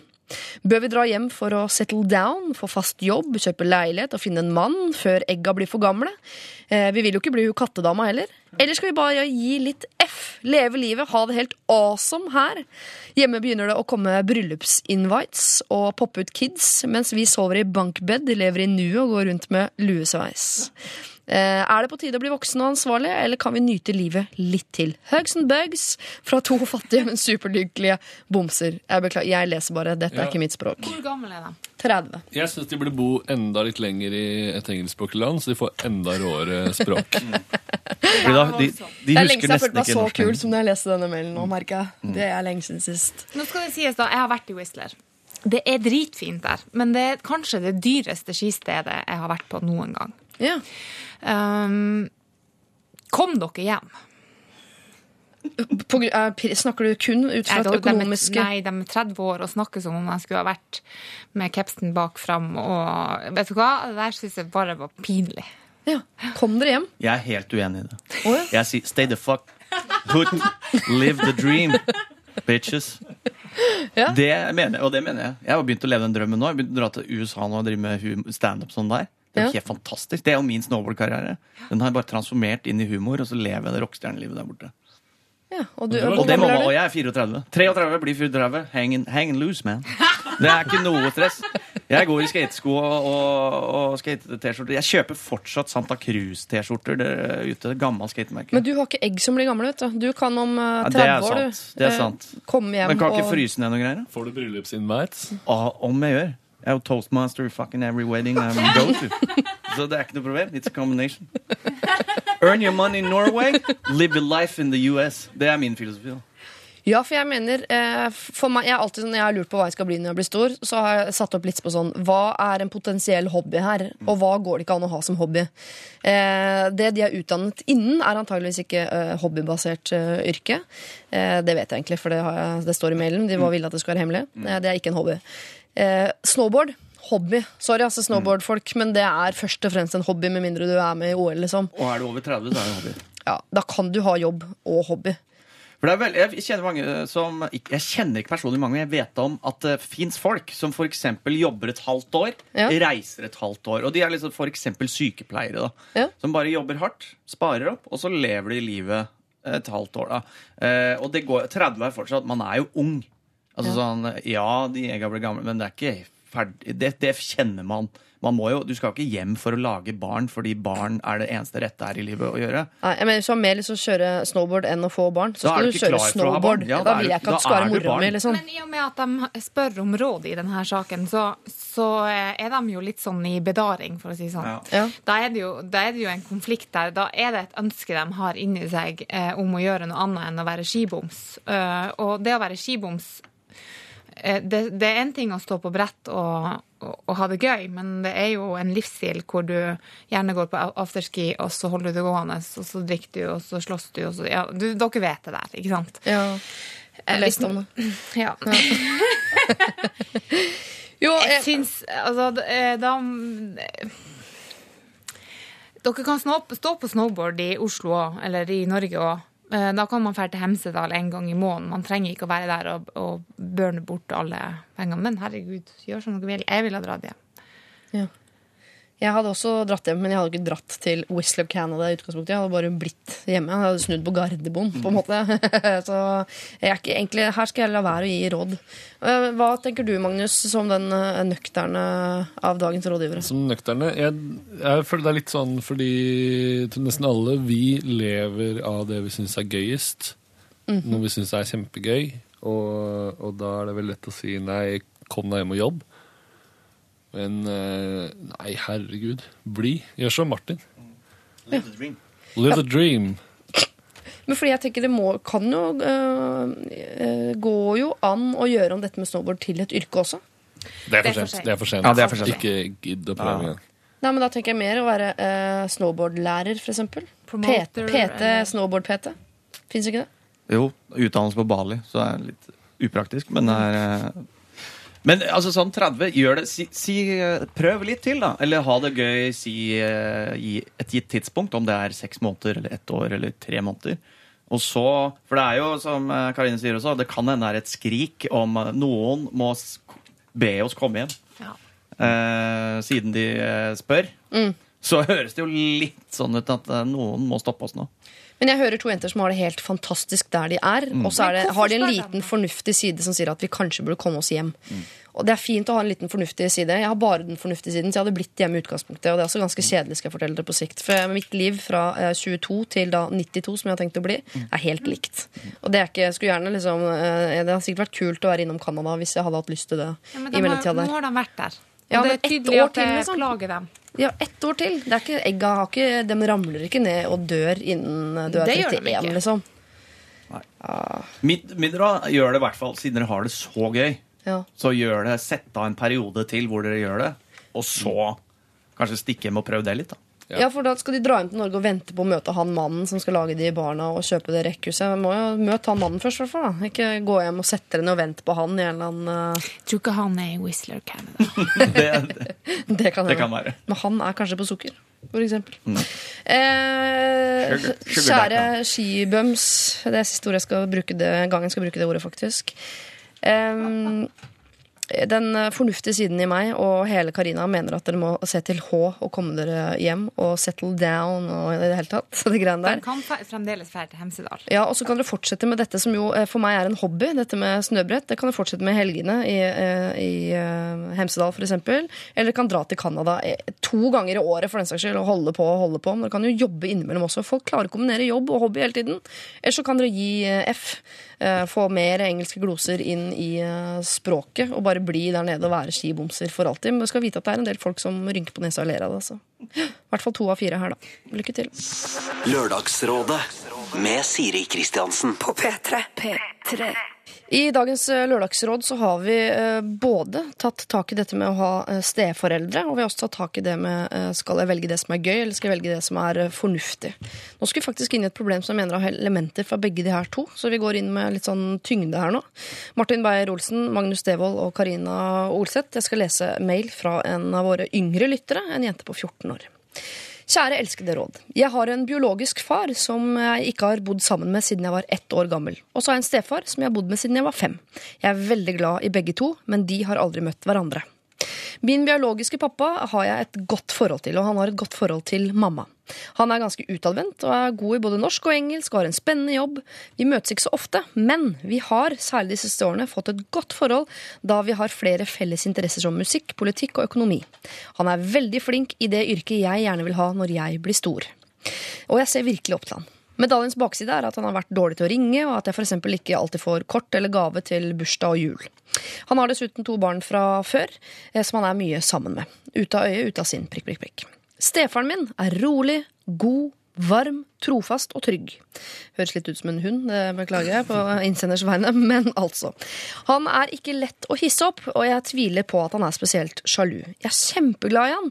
Bør vi dra hjem for å settle down, få fast jobb, kjøpe leilighet og finne en mann før egga blir for gamle? Eh, vi vil jo ikke bli hun kattedama heller. Eller skal vi bare gi litt F, leve livet, ha det helt awesome her? Hjemme begynner det å komme bryllupsinvites og poppe ut kids, mens vi sover i bankbed, lever i nuet og går rundt med luesveis. Eh, er det på tide å bli voksen og ansvarlig, eller kan vi nyte livet litt til? Hugs and bugs fra to fattige, men superlykkelige bomser. Jeg beklager, jeg leser bare. Dette Ja. er ikke mitt språk. Hvor gammel er de? 30. Jeg syns de burde bo enda litt lenger i et engelskspråklig land, så de får enda råere språk. Fordi da, de, de Det er lenge husker siden jeg følte meg så kul som da jeg leste denne mailen nå, merker jeg. Det er lenge siden sist. Nå skal det sies da, jeg har vært i Whistler. Det er dritfint der, men det er kanskje det dyreste skistedet jeg har vært på noen gang. Ja. Um, Kom dere hjem. På, er snakker du kun ut fra et de økonomiske Nei, de er 30 år og snakker som om jeg skulle ha vært med kapsen bak fram. Og vet du hva? Det der syns jeg bare var pinlig. ja. Kom dere hjem. Jeg er helt uenig i det. Oh, ja. Jeg sier stay the fuck put, live the dream, bitches. Ja. Det mener jeg, og det mener jeg. Jeg har begynt å leve den drømmen nå. Jeg begynte å dra til USA nå og drive med standup sånn der. Det er jo Ja. helt fantastisk. Det er jo min snowboardkarriere. Den har jeg bare transformert inn i humor, og så lever jeg det rockestjernelivet der borte. Ja, og du, og, Og det må man, og jeg er 34. 33 blir 34. Hang, hang loose, man. Det er ikke noe stress. Jeg går i skatesko og, og, og skate-T-skjorter. Jeg kjøper fortsatt Santa Cruz-T-skjorter ute. Gammel skatemerke. Men du har ikke egg som blir gamle, vet du. Du kan om 30 Ja, 30 det er år, du. Det er eh, sant. Komme hjem Men kan ikke fryse ned noen greier? Får du bryllupsinvites? Ah, om jeg gjør. Jeg er jo toastmaster i fucking every wedding I go to. Så det er ikke noe problem. It's a combination. Earn your money in Norway, live your life in the US. Det er min filosofi. da. Ja, for jeg mener eh, for meg, jeg, har alltid, Når jeg har lurt på hva jeg skal bli når jeg blir stor, så har jeg satt opp litt på sånn Hva er en potensiell hobby her, og hva går det ikke an å ha som hobby? Eh, det de er utdannet innen, er antageligvis ikke eh, hobbybasert yrke. Eh, det vet jeg egentlig, for det, har jeg, det står i mailen. De var ville at det skulle være hemmelig. Det er ikke en hobby. Eh, snowboard. Hobby. Sorry, altså snowboardfolk, men det er først og fremst en hobby, med mindre du er med i OL, liksom. Og er du over 30, så er det hobby. Ja, da kan du ha jobb og hobby. For det er vel, jeg kjenner mange som Jeg kjenner ikke personlig mange, men jeg vet om at det fins folk som f.eks. jobber et halvt år, Ja. reiser et halvt år. Og de er liksom f.eks. sykepleiere, da. Ja. Som bare jobber hardt, sparer opp, og så lever de livet et halvt år, da. Eh, og det går 30 er fortsatt Man er jo ung. Altså sånn Ja, de egga ble gamle, men det er ikke ferdig Det, det kjenner man. Man må jo, Du skal ikke hjem for å lage barn fordi barn er det eneste rette her i livet å gjøre. Nei, jeg mener, Hvis du har mer lyst til å kjøre snowboard enn å få barn, så skal du du kjøre snowboard. Ja, da da vil du- jeg ikke at du skal være mora mi. liksom. Men i og med at de spør om råd i denne saken, så, så eh, er de jo litt sånn i bedaring, for å si det sånn. Ja. Ja. Da, er det jo, da er det jo en konflikt der. Da er det et ønske de har inni seg eh, om å gjøre noe annet enn å være skiboms. Uh, og det å være skiboms det, det er en ting å stå på brett og, og, og ha det gøy, men det er jo en livsstil hvor du gjerne går på afterski, og så holder du det gående, og så drikker du, og så slåss du, og så ja, du, Dere vet det der, ikke sant? Ja. Jeg har lest om det. Ja. Jo, Jeg jeg, syns Altså, eh, da Dere kan stå på snowboard i Oslo òg, eller i Norge òg. Da kan man dra til Hemsedal en gang i måneden. Man trenger ikke å være der og, og burne bort alle pengene. Men herregud, gjør som dere vil. Jeg ville ha dratt hjem. Jeg hadde også dratt hjem, men jeg hadde ikke dratt til Whistler Canada i utgangspunktet. Jeg hadde bare blitt hjemme. Jeg hadde snudd på Gardermoen, på en måte. Så jeg er ikke, egentlig, her skal jeg la være å gi råd. Eh, Hva tenker du, Magnus, som den eh, nøkterne av dagens rådgivere? Som nøkterne jeg, jeg føler det er litt sånn fordi til nesten alle vi lever av det vi syns er gøyest. Noe vi syns er kjempegøy. Og, og da er det vel lett å si nei, kom deg hjem og jobb. Men eh, nei, herregud. Bli. Gjør som Martin. Live the dream. Live the dream. Men fordi jeg tenker det må, kan jo øh, Gå jo an å gjøre om dette med snowboard til et yrke også. Det er for sent. Det er for sent. Ja, det er for sent. Ikke gidd å prøve igjen. Nei, men Da tenker jeg mer å være uh, snowboardlærer, eksempel. PT, PT snowboard-PT. Fins ikke det? Jo, utdannelse på Bali, så er det litt upraktisk, men det er eh, Men altså sånn 30, gjør det si, si, eh, Prøv litt til, da. Eller ha det gøy si, eh, i et gitt tidspunkt, om det er seks måneder eller ett år eller tre måneder. Og så, For det er jo, som eh, Karine sier også, det kan hende det er et skrik om noen må be oss komme hjem. Ja. Eh, siden de spør. Så høres det jo litt sånn ut at noen må stoppe oss nå. Men jeg hører to jenter som har det helt fantastisk der de er. Mm. Og så er det, har de en liten fornuftig side som sier at vi kanskje burde komme oss hjem. Mm. Og det er fint å ha en liten fornuftig side. Jeg har bare den fornuftige siden, så jeg hadde blitt hjemme i utgangspunktet. Og det er også ganske kjedelig, skal jeg fortelle dere på sikt. For mitt liv fra eh, 22 til da 92, som jeg har tenkt å bli, Mm. er helt likt. Og det er ikke, skulle gjerne liksom eh, Det har sikkert vært kult å være innom Canada hvis jeg hadde hatt lyst til det. Ja, men i mellomtida nå der. har de vært der. Ja, det er ett tydelig år at det liksom. plager dem. Ja, ett år til. Det er ikke, egga har ikke, de ramler ikke ned og dør innen du er Det gjør de 31, liksom. Mitt, mitt råd gjør det i hvert fall, siden dere har det så gøy. Ja. Så gjør det, sett av en periode til hvor dere gjør det, og så kanskje stikke hjem og prøve det litt. da. Ja, for da skal de dra hjem til Norge og vente på å møte han mannen som skal lage de barna og kjøpe det rekkhuset. Må jo møte han mannen først, i hvert fall. da. Ikke gå hjem og sette dere ned og vente på han i en eller annen uh... Jeg tror ikke han er i Whistler Canada. Det, Det kan, det kan være. Men han er kanskje på sukker, for eksempel. Mm. Eh, Sugar- sugar kjære skibøms. det er siste ordet jeg skal bruke det, gangen jeg skal bruke det ordet, faktisk. Em, den eh, fornuftige siden i meg og hele Karina mener at dere må se til H og komme dere hjem og settle down og i det hele tatt. Så greiene der. Den kan fremdeles dra til Hemsedal. Ja, og så kan dere fortsette med dette som jo eh, for meg er en hobby, dette med snøbrett. Det kan dere fortsette med i helgene i, eh, i Hemsedal f.eks. Eller dere kan dra til Canada to ganger i året for den saks skyld og holde på og holde på. Men dere kan jo jobbe innimellom også. Folk klarer å kombinere jobb og hobby hele tiden. Eller så kan dere gi F. eh, Få mer engelske gloser inn i eh, språket og bare bli der nede og være skibomser for alltid. Men du skal vite at det er en del folk som rynker på nesa og ler av det. Altså. I hvert fall to av fire her, da. Lykke til. Lørdagsrådet med Siri Kristiansen. På P3. P3. I dagens eh, lørdagsråd så har vi eh, både tatt tak i dette med å ha eh, steforeldre, og vi har også tatt tak i det med skal jeg velge det som er gøy, eller skal jeg velge det som er fornuftig. Nå skal vi faktisk inn i et problem som jeg mener har elementer fra begge de her to, så vi går inn med litt sånn tyngde her nå. Martin Beyer-Olsen, Magnus Devold og Karina Olseth. Jeg skal lese mail fra en av våre yngre lyttere, en jente på 14 år. Kjære elskede råd. Jeg har en biologisk far som jeg ikke har bodd sammen med siden jeg var ett år gammel. Og så har jeg en stefar som jeg har bodd med siden jeg var fem. Jeg er veldig glad i begge to, men de har aldri møtt hverandre. Min biologiske pappa har jeg et godt forhold til, og han har et godt forhold til mamma. Han er ganske utadvendt og er god i både norsk og engelsk og har en spennende jobb. Vi møtes ikke så ofte, men vi har, særlig de siste årene, fått et godt forhold da vi har flere felles interesser som musikk, politikk og økonomi. Han er veldig flink i det yrket jeg gjerne vil ha når jeg blir stor. Og jeg ser virkelig opp til han. Medaljens bakside er at han har vært dårlig til å ringe, og at jeg f.eks. ikke alltid får kort eller gave til bursdag og jul. Han har dessuten to barn fra før, eh, som han er mye sammen med. Ute av øyet, ute av sinn. Prikk, prikk, prikk. Stefaren min er rolig, god, varm, trofast og trygg. Høres litt ut som en hund, det beklager jeg på innsenders vegne, men altså. Han er ikke lett å hisse opp, og jeg tviler på at han er spesielt sjalu. Jeg er kjempeglad i han,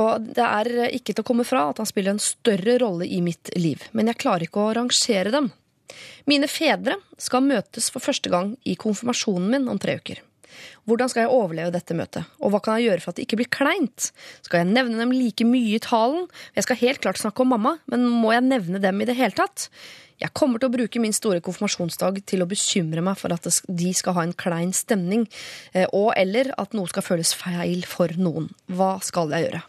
og det er ikke til å komme fra at han spiller en større rolle i mitt liv, men jeg klarer ikke å rangere dem. Mine fedre skal møtes for første gang i konfirmasjonen min om tre uker. Hvordan skal jeg overleve dette møtet, og hva kan jeg gjøre for at det ikke blir kleint? Skal jeg nevne dem like mye i talen? Jeg skal helt klart snakke om mamma, men må jeg nevne dem i det hele tatt? Jeg kommer til å bruke min store konfirmasjonsdag til å bekymre meg for at de skal ha en klein stemning, eh, og eller at noe skal føles feil for noen. Hva skal jeg gjøre?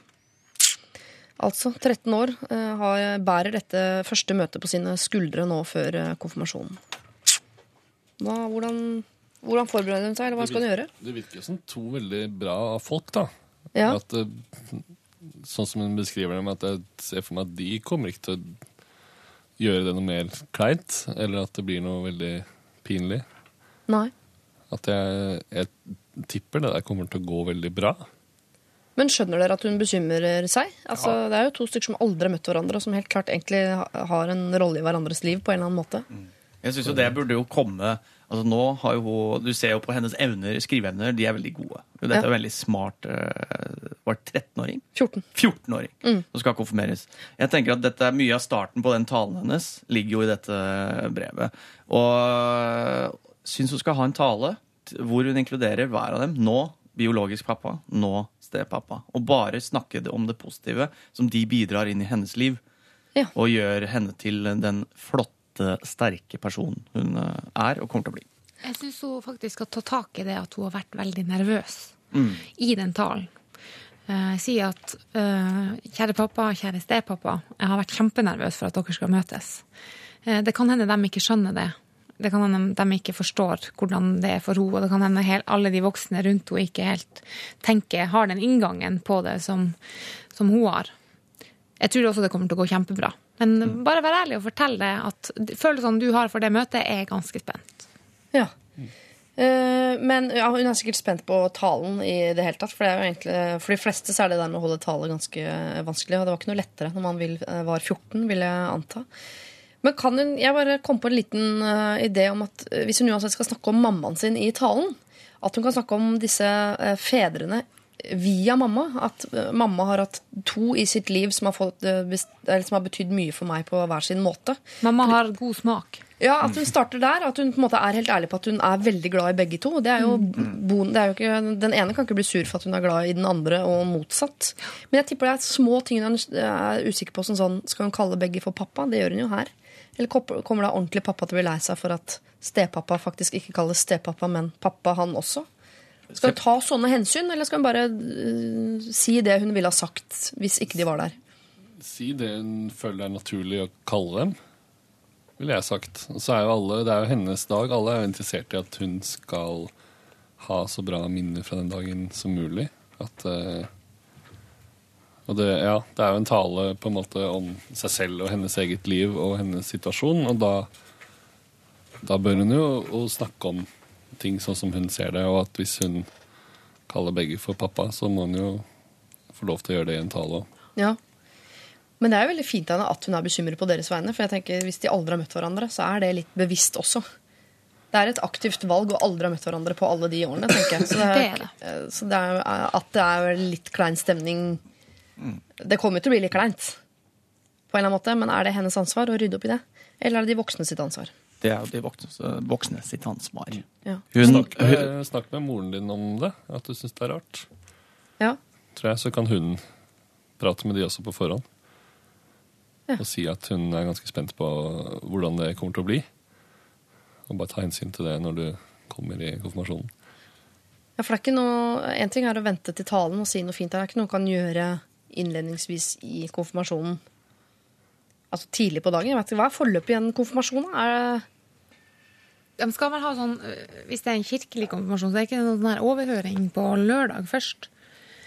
Altså, 13 år eh, bærer dette første møtet på sine skuldre nå før eh, konfirmasjonen. Hva, hvordan, hvordan forbereder de seg, eller hva skal de gjøre? Det virker som to veldig bra folk, da. Ja. At, eh, sånn som hun beskriver dem, at jeg ser for meg at de kommer ikke til å gjøre det noe mer kleint, eller at det blir noe veldig pinlig. Nei. At jeg, jeg tipper det der kommer til å gå veldig bra. Men skjønner dere at hun bekymrer seg? Altså, Det er jo to stykker som aldri har møtt hverandre, og som helt klart egentlig har en rolle i hverandres liv på en eller annen måte. Jeg synes jo det burde jo komme Altså nå har jo hun, Du ser jo på hennes evner, skriveevner, de er veldig gode. Dette er Ja. jo veldig smart uh, Var det 13-åring? 14. 14-åring Mm. som skal konfirmeres. Jeg tenker at dette er Mye av starten på den talen hennes ligger jo i dette brevet. Og syns hun skal ha en tale hvor hun inkluderer hver av dem. Nå biologisk pappa, nå stepappa. Og bare snakke om det positive som de bidrar inn i hennes liv. Ja. Og gjør henne til den flotte, sterke person hun eh, er og kommer til å bli. Jeg syns hun faktisk skal ta tak i det at hun har vært veldig nervøs Mm. i den talen. Uh, si at uh, kjære pappa, kjære stepappa, jeg har vært kjempenervøs for at dere skal møtes. Uh, det kan hende de ikke skjønner det. Det kan hende de ikke forstår hvordan det er for henne, og det kan hende helt, alle de voksne rundt henne ikke helt tenker, har den inngangen på det som, som hun har. Jeg tror også det kommer til å gå kjempebra. Men bare vær ærlig og fortell det at følelsene du har for det møtet, er ganske spent. Ja. Eh, men ja, hun er sikkert spent på talen i det hele tatt. For, det er jo egentlig, for de fleste så er det der med å holde tale ganske vanskelig. Og det var ikke noe lettere når man vil, eh, var 14, vil jeg anta. Men kan hun, jeg bare kom på en liten uh, idé om at hvis hun uansett skal snakke om mammaen sin i talen, at hun kan snakke om disse uh, fedrene via mamma. At eh, mamma har hatt to i sitt liv som har, fått, eh, som har betydd mye for meg på hver sin måte. Mamma har god smak. Ja, At hun starter der. At hun på en måte er helt ærlig på at hun er veldig glad i begge to. Det er jo, bon, det er jo ikke, den ene kan ikke bli sur for at hun er glad i den andre, og motsatt. Men jeg tipper det er små ting hun er usikker på. Som sånn, skal hun kalle begge for pappa? Det gjør hun jo her. Eller kommer da ordentlig pappa til å bli lei seg for at stepappa faktisk ikke kalles stepappa, men pappa, han også? Skal hun ta sånne hensyn, eller skal hun bare øh, si det hun ville ha sagt hvis ikke de var der? Si det hun føler er naturlig å kalle dem, ville jeg sagt. Og så er jo alle, Det er jo hennes dag. Alle er jo interessert i at hun skal ha så bra minner fra den dagen som mulig. At eh, Og det, ja, det er jo en tale på en måte om seg selv og hennes eget liv og hennes situasjon. Og da, da bør hun jo snakke om ting sånn som hun ser det, og at hvis hun kaller begge for pappa, så må hun jo få lov til å gjøre det i en tale òg. Ja. Men det er jo veldig fint av henne at hun er bekymret på deres vegne. For jeg tenker hvis de aldri har møtt hverandre, så er det litt bevisst også. Det er et aktivt valg å aldri ha møtt hverandre på alle de årene, tenker jeg. Så det er, Det er Så det er, at det er litt klein stemning Det kommer til å bli litt kleint, på en eller annen måte, men er det hennes ansvar å rydde opp i det? Eller er det de voksne sitt ansvar? Det er jo de voksne, voksne sitt ansvar. Ja. Hun, Snakk med, snakk med moren din om det, at du syns det er rart. Ja. Tror jeg, Så kan hun prate med de også på forhånd. Ja. Og si at hun er ganske spent på hvordan det kommer til å bli. Og bare ta hensyn til det når du kommer i konfirmasjonen. Ja, for det er ikke noe, En ting er å vente til talen og si noe fint. Det er ikke noe man kan gjøre innledningsvis i konfirmasjonen. Altså tidlig på dagen. Jeg vet ikke, Hva er forløpet i en konfirmasjon? Er det De skal vel ha sånn, øh, Hvis det er en kirkelig konfirmasjon, så er det ikke noen sånn overhøring på lørdag først.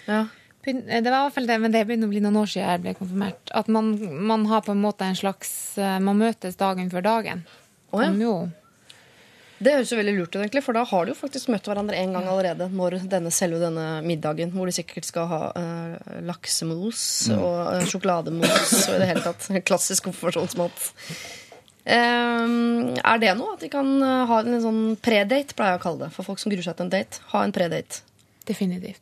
Ja. Det var i hvert fall det, men det begynner å bli noen år siden jeg ble konfirmert. At man, man har på en måte en slags øh, Man møtes dagen før dagen. Oh, ja. Jo Det høres jo veldig lurt ut, egentlig, for da har de jo faktisk møtt hverandre en gang allerede. Når denne, selve denne middagen, hvor de sikkert skal ha uh, laksemos og uh, sjokolademos og i det hele tatt klassisk konfirmasjonsmat. Eh, er det noe? At de kan eh, ha en sånn predate, pleier jeg å kalle det. For folk som gruer seg til en date. Ha en predate. definitivt.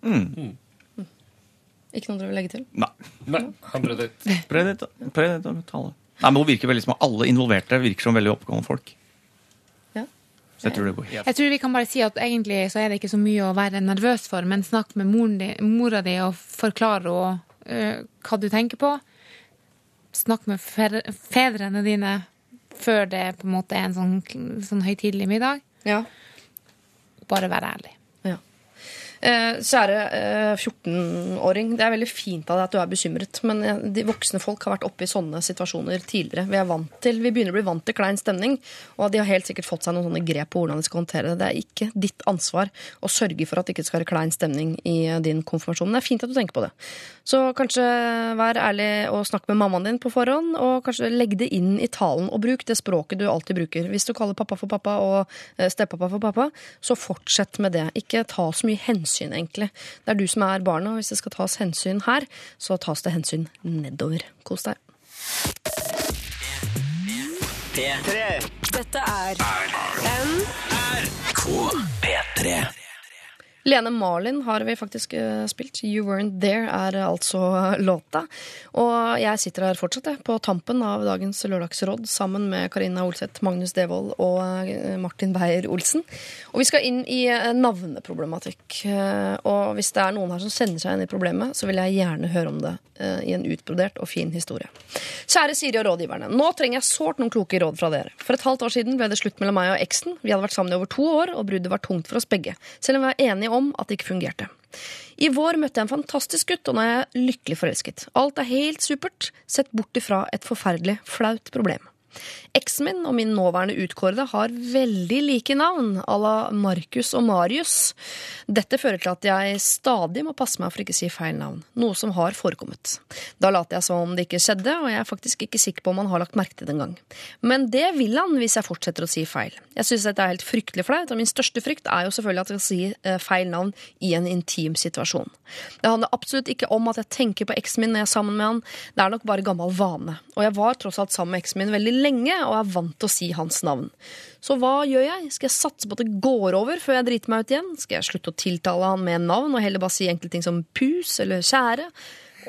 Ikke noe dere vil legge til? nei. Nei, Ha prøvde predate. Predator, predator, tale. Nei, men Hun virker veldig som alle involverte virker som veldig oppegående folk. Ja. Så jeg tror det går helt Jeg tror vi kan bare si at egentlig så er det ikke så mye å være nervøs for, men snakk med moren di, mora di og forklar henne uh, hva du tenker på. Snakk med fedrene dine før det på en måte er en sånn, sånn høytidelig middag. Ja. Bare være ærlig. Eh, kjære eh, 14-åring, det er veldig fint av deg at du er bekymret. Men eh, de voksne folk har vært oppe i sånne situasjoner tidligere. Vi er vant til, vi begynner å bli vant til klein stemning, og de har helt sikkert fått seg noen sånne grep på hvordan de skal håndtere det. Det er ikke ditt ansvar å sørge for at det ikke skal være klein stemning i eh, din konfirmasjon. Men det er fint at du tenker på det. Så kanskje vær ærlig og snakk med mammaen din på forhånd, og kanskje legg det inn i talen, og bruk det språket du alltid bruker. Hvis du kaller pappa for pappa og eh, stepappa for pappa, så fortsett med det. Ikke ta så mye hensyn, egentlig. Det er du som er barnet, og hvis det skal tas hensyn her, så tas det hensyn nedover. Kos deg. Dette er P3. Lene Marlin har vi faktisk eh, spilt. You Weren't There er altså låta. Og jeg sitter her fortsatt jeg, på tampen av dagens Lørdagsråd sammen med Karina Olseth, Magnus Devold og eh, Martin Beyer-Olsen. Og vi skal inn i eh, navneproblematikk. Eh, Og hvis det er noen her som sender seg inn i problemet, så vil jeg gjerne høre om det eh, i en utbrodert og fin historie. Kjære Siri og rådgiverne. Nå trenger jeg sårt noen kloke råd fra dere. For et halvt år siden ble det slutt mellom meg og eksen. Vi hadde vært sammen i over to år, og bruddet var tungt for oss begge. Selv om vi var enige om at det ikke fungerte. I vår møtte jeg en fantastisk gutt, og nå er jeg lykkelig forelsket. Alt er helt supert, sett bort ifra et forferdelig flaut problem. Eksen min og min nåværende utkårede har veldig like navn, à la Markus og Marius. Dette fører til at jeg stadig må passe meg for ikke å si feil navn, noe som har forekommet. Da later jeg som om det ikke skjedde, og jeg er faktisk ikke sikker på om han har lagt merke til det engang. Men det vil han hvis jeg fortsetter å si feil. Jeg synes dette er helt fryktelig flaut, og min største frykt er jo selvfølgelig at jeg skal si eh, feil navn i en intim situasjon. Det handler absolutt ikke om at jeg tenker på eksen min når jeg er sammen med han, det er nok bare gammel vane. Og jeg var tross alt sammen med eksen min veldig lenge og er vant til å si hans navn. Så hva gjør jeg? Skal jeg satse på at det går over før jeg driter meg ut igjen? Skal jeg slutte å tiltale han med navn og heller bare si enkle ting som pus eller kjære?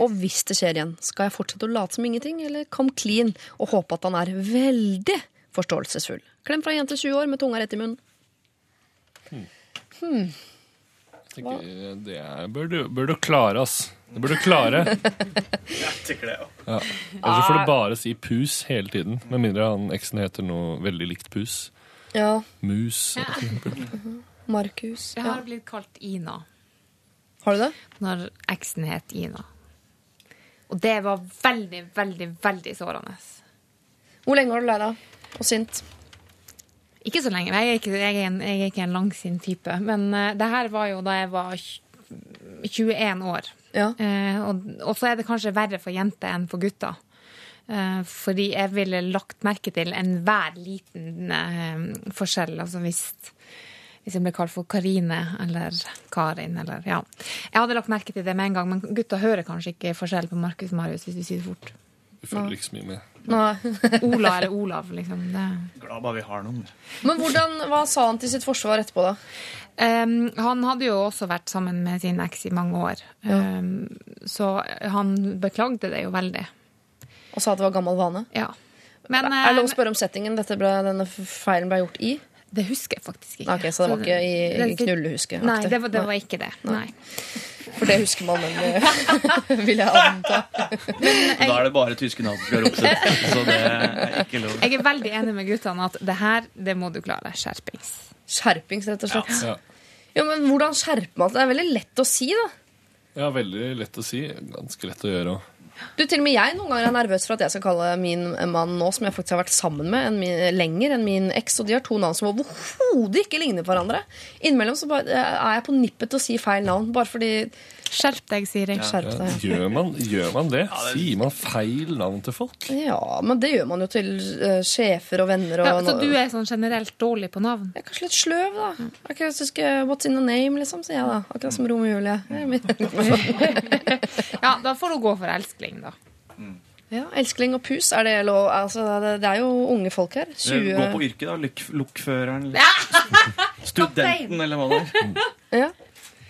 Og hvis det skjer igjen, skal jeg fortsette å late som ingenting, eller come clean og håpe at han er veldig forståelsesfull? Klem fra jente 20 år med tunga rett i munnen. Hmm. hmm. tenker, det bør, du, bør du klare, ass. Det burde du klare. Jeg tenker det, Ja. Ellers får du bare si pus hele tiden. Med mindre han eksen heter noe veldig likt pus. Ja. Mus. for eksempel. Markus. Jeg Ja. har blitt kalt Ina Har du det? når eksen het Ina. Og det var veldig, veldig, veldig sårende. Hvor lenge var du lei deg og sint? Ikke så lenge. Jeg er ikke, jeg er en, jeg er ikke en langsint type. Men uh, det her var jo da jeg var 21 år. Ja. Eh, og, og så er det kanskje verre for jenter enn for gutter. Eh, fordi jeg ville lagt merke til enhver liten eh, forskjell. Altså hvis, hvis jeg ble kalt for Karine eller Karin eller ja. Jeg hadde lagt merke til det med en gang, men gutta hører kanskje ikke forskjell på Markus og Marius hvis du sier det fort. Du følger ikke så mye med. Nei. Ola eller Olav, liksom. Det. Glad bare vi har noen. Men hvordan, hva sa han til sitt forsvar etterpå, da? Um, han hadde jo også vært sammen med sin eks i mange år, um, så han beklagde det jo veldig. Og sa at det var gammel vane? Ja. Men er det lov å eh, spørre om settingen dette ble, denne feilen ble gjort i? det husker jeg faktisk ikke. Ok, Så det var ikke i, i knullehusket? Nei, det var, det var ikke det. Nei. For det husker man nemlig, vil jeg anta. Da er det bare tyske navn som skal ropes ut. Så det er ikke lov. Jeg er veldig enig med guttene at det her, det må du klare. Skjerpings. Skjerpings, rett og slett. Ja. Jo, men hvordan skjerper man seg? Det er veldig lett å si, da. ja, veldig lett å si. Ganske lett å gjøre òg. Du, Til og med jeg noen ganger er nervøs for at jeg skal kalle min mann nå, som jeg faktisk har vært sammen med en min, lenger enn min eks, og de har to navn som overhodet ikke ligner på hverandre. Innimellom eh, er jeg på nippet til å si feil navn, bare fordi Skjerp deg, Siri. Skjerp deg. gjør, man, gjør man det? Sier man feil navn til folk? Ja, men det gjør man jo til eh, sjefer og venner. Og Ja, så du er sånn generelt dårlig på navn? Jeg er kanskje litt sløv, da. Akkurat hvis du skal What's in the name, liksom, sier jeg da. Akkurat som Romeo og Julie. Jeg Ja, da får du gå for elskling, da. Ja, Elskling og pus, er det lov? Altså, det, det er jo unge folk her. 20 Gå på yrket, da. Lukk, lukkføreren. eller Studenten, eller hva det er. Ja.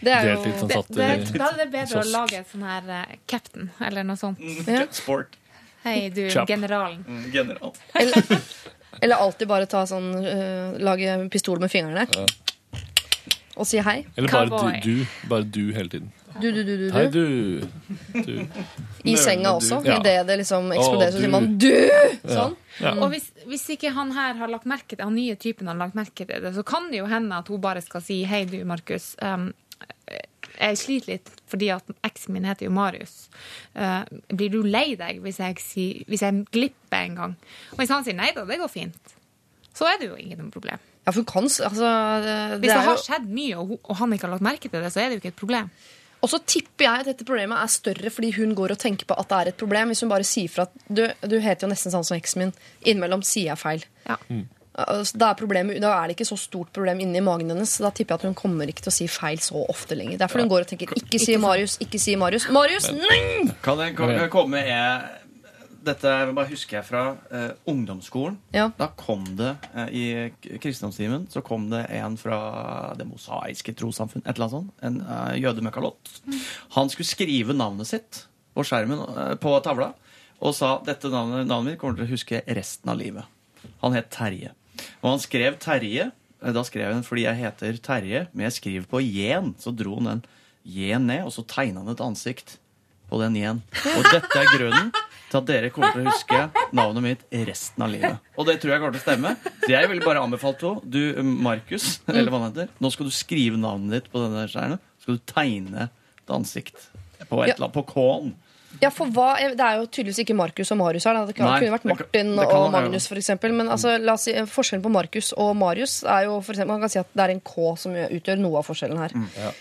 Det er jo Deltidsansatt Det, det, da er det bedre å lage en sånn her uh, captain, eller noe sånt. Ja. Sport. Hei, du, Chap. generalen. Mm, General. Eller, eller alltid bare ta sånn uh, Lage pistol med fingrene. Og si hei. Eller bare du, du. Bare du hele tiden. Du, du, du, du. Hei, du. du. I senga også. Ja. Idet det liksom eksploderer, Å, så sier man 'du'! Ja. Sånn. Ja. Og hvis, hvis ikke han her har lagt merke til han nye typen har lagt merke til det, så kan det jo hende at hun bare skal si 'hei, du, Markus'. Um, jeg sliter litt fordi at eksen min heter jo Marius. Uh, blir du lei deg hvis jeg, si, hvis jeg glipper en gang? Og hvis han sier nei da, det går fint, så er det jo ikke noe problem. Ja, for kan altså, det, Hvis det det har jo, skjedd mye, og, og han ikke har lagt merke til det, så er det jo ikke et problem. Og så tipper jeg at dette problemet er større fordi hun går og tenker på at det er et problem. Hvis hun bare sier fra at du, du heter jo nesten sånn som eksen min. Innimellom sier jeg feil. Ja. Altså, Da er, problemet, da er det ikke så stort problem inni magen hennes. Da tipper jeg at hun kommer ikke til å si feil så ofte lenger. Derfor hun går og tenker ikke si Marius, ikke si Marius. Marius! Nei! Kan jeg, komme med Dette bare husker jeg fra uh, ungdomsskolen. Ja. Da kom det uh, i kristendomstimen så kom det en fra Det mosaiske trossamfunn, et eller annet sånt. En uh, jødemøkkalott. Han skulle skrive navnet sitt på skjermen uh, på tavla og sa dette navnet, navnet mitt kommer til å huske resten av livet. Han het Terje. Og han skrev Terje. eh, Da skrev han fordi jeg heter Terje, men jeg skriver på Jen. Så dro han den Jen ned, og så tegna han et ansikt på den Jen. Og dette er grunnen til at dere kommer til å huske navnet mitt resten av livet. Og det tror jeg kommer til å stemme. Så jeg ville bare anbefalt henne. Du, Markus, eller hva han heter, nå skal du skrive navnet ditt på denne skjermen. Så skal du tegne et ansikt på et eller annet, på K-en. Ja, for hva, Det er jo tydeligvis ikke Markus og Marius her. da. Det kan, Nei, kunne vært det kan- Martin det kan og Magnus, for eksempel. Men altså, la oss si, forskjellen på Markus og Marius er jo for eksempel, Man kan si at det er en K som utgjør noe av forskjellen her.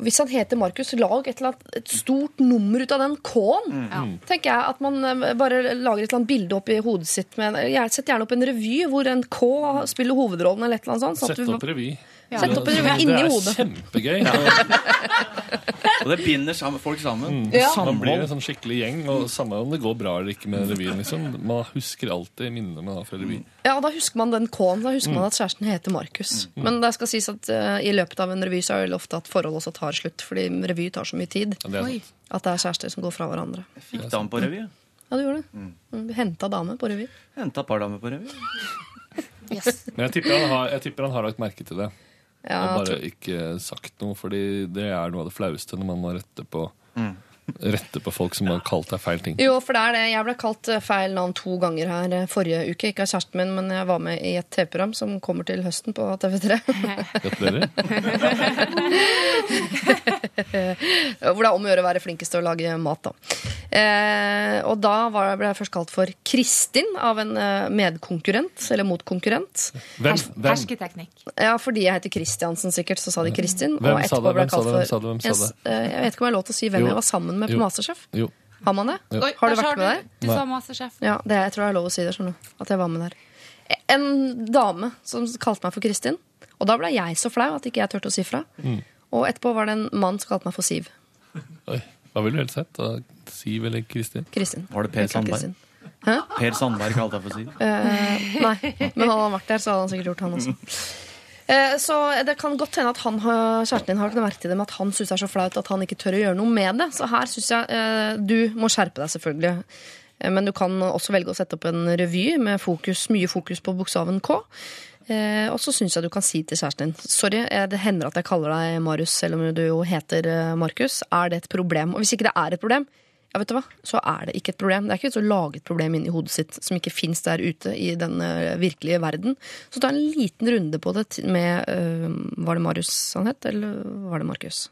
Hvis han heter Markus, lag et, eller annet, et stort nummer ut av den K-en. tenker jeg At man eh, bare lager et eller annet bilde opp i hodet sitt. Med, jeg setter Sett gjerne opp en revy hvor en K spiller hovedrollen. eller et eller annet sånt. sånn Sett opp revy. Sett opp en revy inni hodet. Det er kjempegøy. Og det binder sammen, folk sammen. Ja. Man blir en sånn skikkelig gjeng, og samme om det går bra eller ikke med revyen. liksom. Man husker alltid minnene man har fra revy. Ja, Da husker man den K-en. Da husker Mm. man at kjæresten heter Markus. Men det skal sies at uh, i løpet av en revy så er det ofte at forhold også tar slutt. Fordi revy tar så mye tid Ja, det at det er kjærester som går fra hverandre. Jeg Fikk dame på revy. Ja, du gjorde det. Mm. Henta dame på revy. Henta par damer på revy. Men jeg tipper, han har, jeg tipper han har lagt merke til det. Ja, og bare ikke sagt noe, fordi det er noe av det flaueste når man må rette på, rette på folk som har kalt deg feil ting. Jo, for det er det. Jeg ble kalt eh, feil navn to ganger her eh, forrige uke. Ikke av kjæresten min, men jeg var med i et TV-program som kommer til høsten på TV3. Gratulerer. Hvor det er om å gjøre å være flinkest til å lage mat, da. Eh, og da var, ble jeg først kalt for Kristin av en eh, medkonkurrent, eller motkonkurrent. Hvem, hvem, hersketeknikk. Ja, fordi jeg heter Kristiansen, sikkert, så sa de Kristin. Hvem og sa etterpå det? ble Hvem jeg sa kalt det? Hvem sa det? Hvem sa Jeg Jeg vet ikke om jeg har lov til å si hvem Jo. jeg var sammen med på Jo. Masterchef. jo. Har man det? Jo. Oi, Har du vært med der? Du sa Masterchef. Ja, det, jeg tror det er lov å si det. Sånn. At jeg var med der. En dame som kalte meg for Kristin. Og da ble jeg så flau at ikke jeg turte å si fra. Mm. Og etterpå var det en mann som kalte meg for Siv. Oi, hva ville du helst sett? Siv eller Kristin? Kristin. Var det Per Sandberg? Hæ? Per Sandberg kalte deg for Siv? si. Eh, nei, men hadde han vært der, så hadde han sikkert gjort han også. Eh, så det kan godt hende at han, kjæresten din har ikke merke til det med at han syns det er så flaut at han ikke tør å gjøre noe med det. Så her syns jeg eh, du må skjerpe deg, selvfølgelig. Eh, Men du kan også velge å sette opp en revy med fokus, mye fokus på bokstaven K. Og så syns jeg du kan si til kjæresten din Sorry, det hender at jeg kaller deg Marius selv om du jo heter Markus. Er det et problem? Og hvis ikke det er et problem, ja, vet du hva? så er det ikke et problem. Det er ikke vits å lage et problem inni hodet sitt som ikke fins der ute i den virkelige verden. Så ta en liten runde på det med eh, Var det Marius han het, eller var det Markus?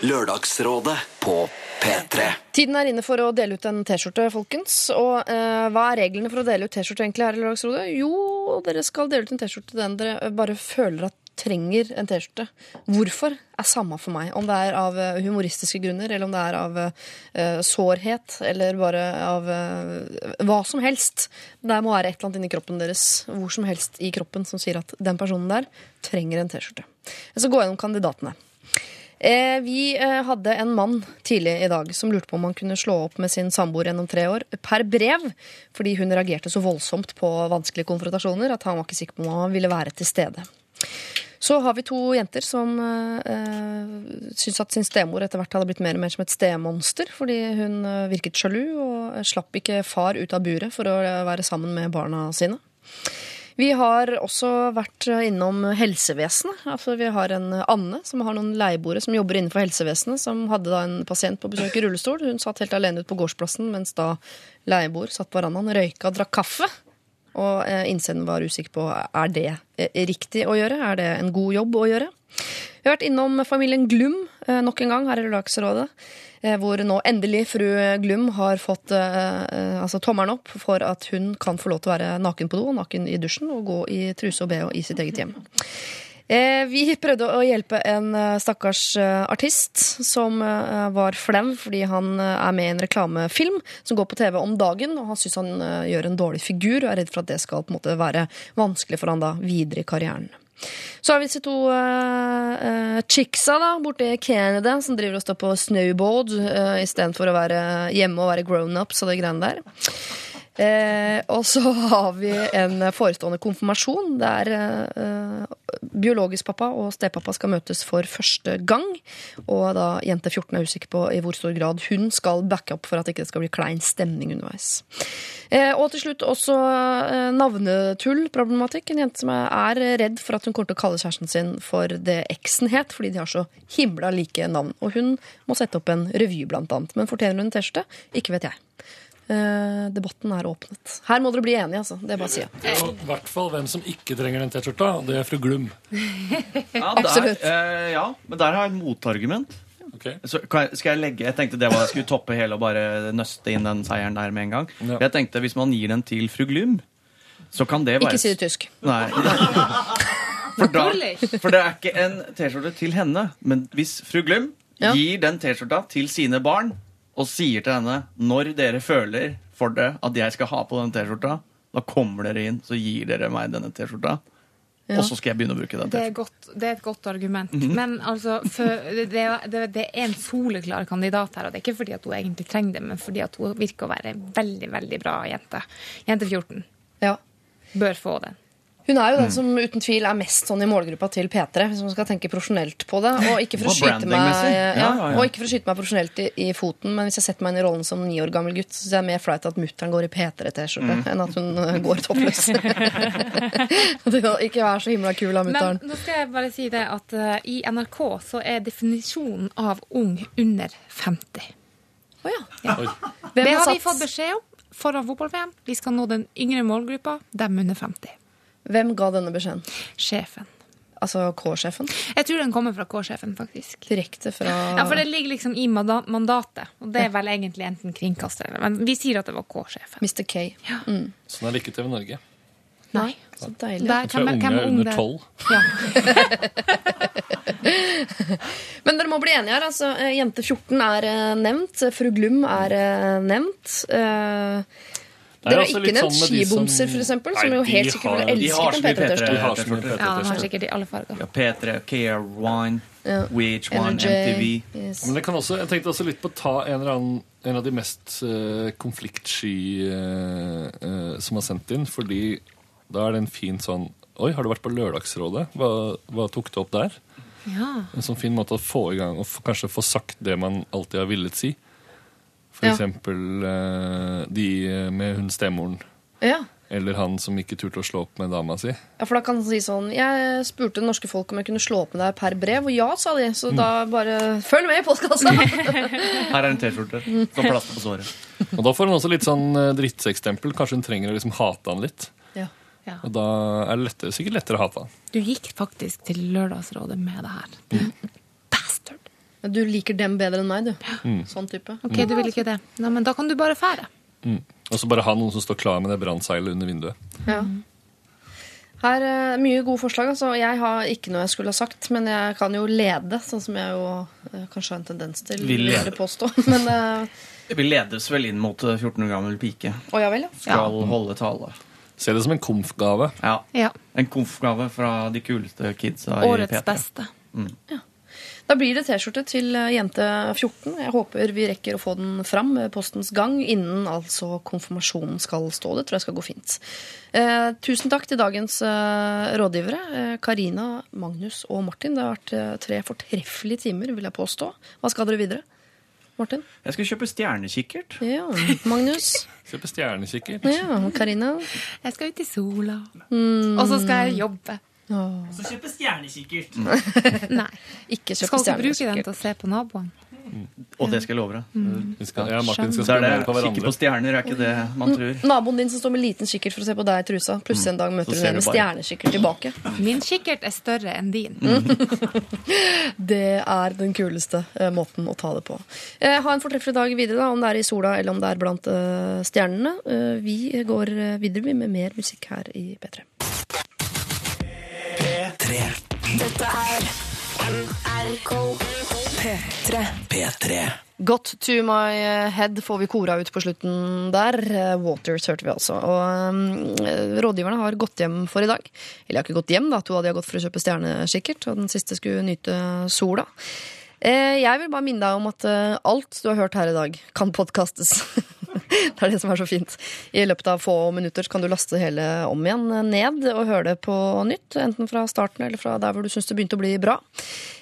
Lørdagsrådet på P3. Tiden er inne for å dele ut en T-skjorte, folkens. Og eh, hva er reglene for å dele ut T-skjorte egentlig her i Lørdagsrådet? Jo, dere skal dele ut en T-skjorte den dere bare føler at trenger en T-skjorte. Hvorfor er samme for meg. Om det er av eh, humoristiske grunner, eller om det er av uh, sårhet, eller bare av uh, hva som helst. Det må være et eller annet inni kroppen deres, hvor som helst i kroppen, som sier at den personen der trenger en T-skjorte. Jeg skal gå gjennom kandidatene. Vi hadde en mann tidlig i dag som lurte på om han kunne slå opp med sin samboer gjennom tre år per brev, fordi hun reagerte så voldsomt på vanskelige konfrontasjoner at han var ikke sikker på om han ville være til stede. Så har vi to jenter som uh, syns at sin stemor etter hvert hadde blitt mer og mer som et stemonster, fordi hun eh, virket sjalu og slapp ikke far ut av buret for å eh, være sammen med barna sine. Vi har også vært innom helsevesenet. Altså, vi har en Anne som har noen leieboere som jobber innenfor helsevesenet, som hadde da en pasient på besøk i rullestol. Hun satt helt alene ute på gårdsplassen, mens da leieboer satt på verandaen, røyka og drakk kaffe. Og innsenderen var usikker på er det eh, riktig å gjøre. Er det en god jobb å gjøre? Vi har vært innom familien Glum eh, nok en gang her i Lørdagsrådet. eh, Hvor nå endelig fru Glum har fått eh, eh, altså tommelen opp for at hun kan få lov til å være naken på do, naken i dusjen og gå i truse og bh i sitt eget hjem. Eh, Vi prøvde å hjelpe en eh, stakkars eh, artist som var flau fordi han er med i en reklamefilm som går på TV om dagen, og han syns han gjør en dårlig figur og er redd for at det skal på en måte være vanskelig for han da videre i karrieren. Så har vi disse to uh, chicksa da, borte i Canada som driver og står på snowboard uh, istedenfor å være hjemme og være grown-ups og det greiene der. Eh, og så har vi en forestående konfirmasjon der eh, biologisk pappa og stepappa skal møtes for første gang. Og da jente 14 er usikker på i hvor stor grad hun skal backe opp for at det ikke skal bli klein stemning underveis. Eh, og til slutt også eh, navnetullproblematikk. En jente som er redd for at hun kommer til å kalle kjæresten sin for det eksen het, fordi de har så himla like navn. Og hun må sette opp en revy, blant annet. Men fortjener hun en T-skjorte? Ikke vet jeg. Eh, debatten er åpnet. Her må dere bli enige, altså. Det er bare å si. I hvert fall hvem som ikke trenger den T-skjorta. Det er fru Glum. Ja, der, Absolutt. eh, ja, men der har jeg et motargument. Okay. Så kan jeg, skal jeg legge Jeg tenkte det var jeg skulle toppe hele og bare nøste inn den seieren der med en gang. Ja. Jeg tenkte Hvis man gir den til fru Glum, så kan det være Ikke si det tysk. Nei. For, da, for det er ikke en T-skjorte til henne. Men hvis fru Glum Ja. gir den T-skjorta til sine barn og sier til henne når dere føler for det at jeg skal ha på den T-skjorta, da kommer dere inn, så gir dere meg denne T-skjorta. og så skal jeg begynne å bruke den. Det er, godt, det er et godt argument. Mhm. Men altså, for, det, det, det er en soleklar kandidat her, og det er ikke fordi at hun egentlig trenger det, men fordi at hun virker å være en veldig, veldig bra jente. Jente 14 Ja. bør få den. Hun er jo den Mm. som uten tvil er mest sånn i målgruppa til P3, hvis man skal tenke profesjonelt på det. Og ikke for å skyte meg, ja, Ja, ja. Og ikke for å skyte meg profesjonelt i, i foten, men hvis jeg setter meg inn i rollen som ni år gammel gutt, så synes jeg er mer flaut at mutter'n går i P3-T-skjorte Mm. enn at hun uh, går toppløs. Ikke være så himla kul av Men mutter'n. nå skal jeg bare si det at uh, i NRK så er definisjonen av ung under 50. Å ja. Ja. Hvem Det har har vi fått beskjed om foran fotball-VM. Vi skal nå den yngre målgruppa, dem under 50. Hvem ga denne beskjeden? Sjefen. Altså K-sjefen? Jeg tror den kommer fra K-sjefen, faktisk. Direkte fra Ja, for det ligger liksom i mandatet, og det er vel egentlig enten kringkaster eller Men vi sier at det var K-sjefen. Mr. K. Ja. Mm. Sånn er det ikke TV Norge. Nei. Så deilig. Der, Jeg tror hvem, unge hvem er under tolv. Ja. Men dere må bli enige her. Altså, eh, Jente 14 er eh, nevnt. Fru Glum er eh, nevnt. Eh, er dere har ikke nevnt sånn skibomser, som- eksempel, som jo helt sikkert ville elsket en P3-tørste. P3 De har så mye T-skjorter. Ja, de har sikkert i alle farger. Ja, P3, KR Wine, Ja. VH1, MTV. yes. Men det kan også, jeg tenkte også litt på å ta en eller annen en av de mest uh, konfliktsky uh, uh, som har sendt inn, fordi da er det en fin sånn Oi, har du vært på Lørdagsrådet? Hva, hva tok du opp der? Ja. En sånn fin måte å få i gang og kanskje få sagt det man alltid har villet si. For Ja. eksempel eh, de med hun stemoren. Ja. Eller han som ikke turte å slå opp med dama si. ja, for da kan han si sånn Jeg spurte det norske folk om jeg kunne slå opp med deg per brev, og ja, sa de. Mm. Så da bare følg med i postkassa! Her er en T-skjorte. Som plaster på såret. Og da får hun også litt sånn drittsekkstempel. Kanskje hun trenger å liksom hate han litt. ja. Ja. Og da er det lettere, sikkert lettere å hate han. Du gikk faktisk til Lørdagsrådet med det her. Men Du liker dem bedre enn meg, du. Mm. Sånn type. Ok, du vil ikke det. Nei, men da kan du bare fære. Og så bare ha noen som står klar med det brannseilet under vinduet. Ja. Her er mye gode forslag. Altså. Jeg har ikke noe jeg skulle ha sagt, men jeg kan jo lede, sånn som jeg jo eh, kanskje har en tendens til Vi vil lede. påstå. Men uh... Vi ledes vel inn mot eh, 14 år gammel pike. Oh, ja vel, ja. Skal holde tale. Se det som en komf-gave. Ja. Ja. En komfgave fra de kuleste kidsa i Årets P3. beste. Da blir det T-skjorte til eh, jente 14. Jeg håper vi rekker å få den fram med postens gang innen altså konfirmasjonen skal stå. Det tror jeg skal gå fint. Eh, tusen takk til dagens eh, rådgivere. Eh, Magnus og Martin. Det har vært eh, tre fortreffelige timer, vil jeg påstå. Hva skal dere videre? Martin? Jeg skal kjøpe stjernekikkert. Ja. Magnus? kjøpe stjernekikkert. Ja. Karina? Jeg skal ut i sola. Og så skal jeg jobbe. Så kjøpe stjernekikkert. Nei. Ikke kjøpe Skal ikke bruke den til å se på naboene. Og det skal jeg love deg. Mm. skal, ja, Martin skal Det det. på Kikke på stjerner er ikke det man tror. Naboen din som står med liten kikkert for å se på deg i trusa. Plutselig en dag møter du ser med stjernekikkert tilbake. Min kikkert er større enn din. Det er den kuleste eh, måten å ta det på. Eh, ha en fortreffelig dag videre, da, om det er i sola eller om det er blant eh, stjernene. Eh, vi går eh, videre med mer musikk her i P3. P3. Dette er NRK P3. P3. Got to my head får vi kora ut på slutten der. Eh, Waters hørte vi altså. Og um, rådgiverne har gått hjem for i dag. Eller de har ikke gått hjem, da. To av de har gått for å kjøpe stjernekikkert, og den siste skulle nyte sola. Eh, Jeg vil bare minne deg om at eh, alt du har hørt her i dag, kan podkastes. det er det som er så fint. I løpet av få minutter kan du laste hele om igjen ned og høre det på nytt. Enten fra starten eller fra der hvor du syns det begynte å bli bra.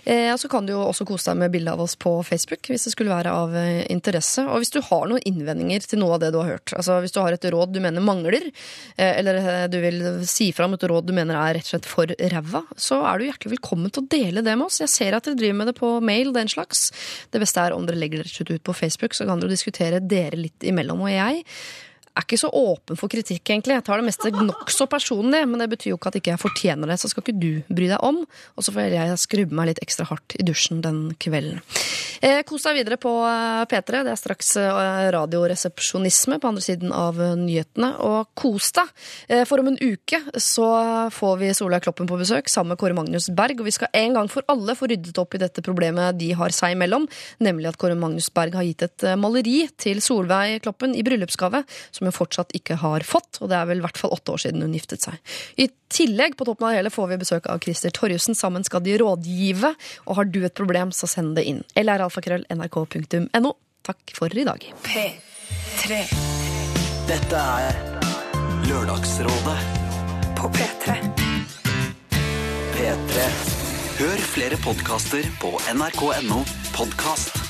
Eh, og så kan du jo også kose deg med bilde av oss på Facebook hvis det skulle være av eh, interesse. Og hvis du har noen innvendinger til noe av det du har hørt, altså hvis du har et råd du mener mangler, eh, eller du vil si fra om et råd du mener er rett og slett for ræva, så er du hjertelig velkommen til å dele det med oss. Jeg ser at dere driver med det på mail, den slags. Det beste er om dere legger slett ut på Facebook, så kan dere diskutere dere litt imellom. Og jeg er ikke så åpen for kritikk, egentlig. Jeg tar det meste nokså personlig, men det betyr jo ikke at ikke jeg fortjener det. Så skal ikke du bry deg om. Og så får jeg skrubbe meg litt ekstra hardt i dusjen den kvelden. Eh, kos deg videre på eh, P3. Det er straks eh, radioresepsjonisme på andre siden av eh, nyhetene. Og kos deg! For om en uke så får vi Solveig Kloppen på besøk sammen med Kåre Magnus Berg. Og vi skal en gang for alle få ryddet opp i dette problemet de har seg imellom. Nemlig at Kåre Magnus Berg har gitt et maleri til Solveig Kloppen i bryllupsgave som men fortsatt ikke har fått. Og det er vel i hvert fall åtte år siden hun giftet seg. I tillegg på toppen av det hele får vi besøk av Christer Torjussen. Sammen skal de rådgive. Og har du et problem, så send det inn. lralfakrøll.nrk.no. Takk for i dag. P3 Dette er Lørdagsrådet på P3. P3. Hør flere podkaster på nrk.no podkast.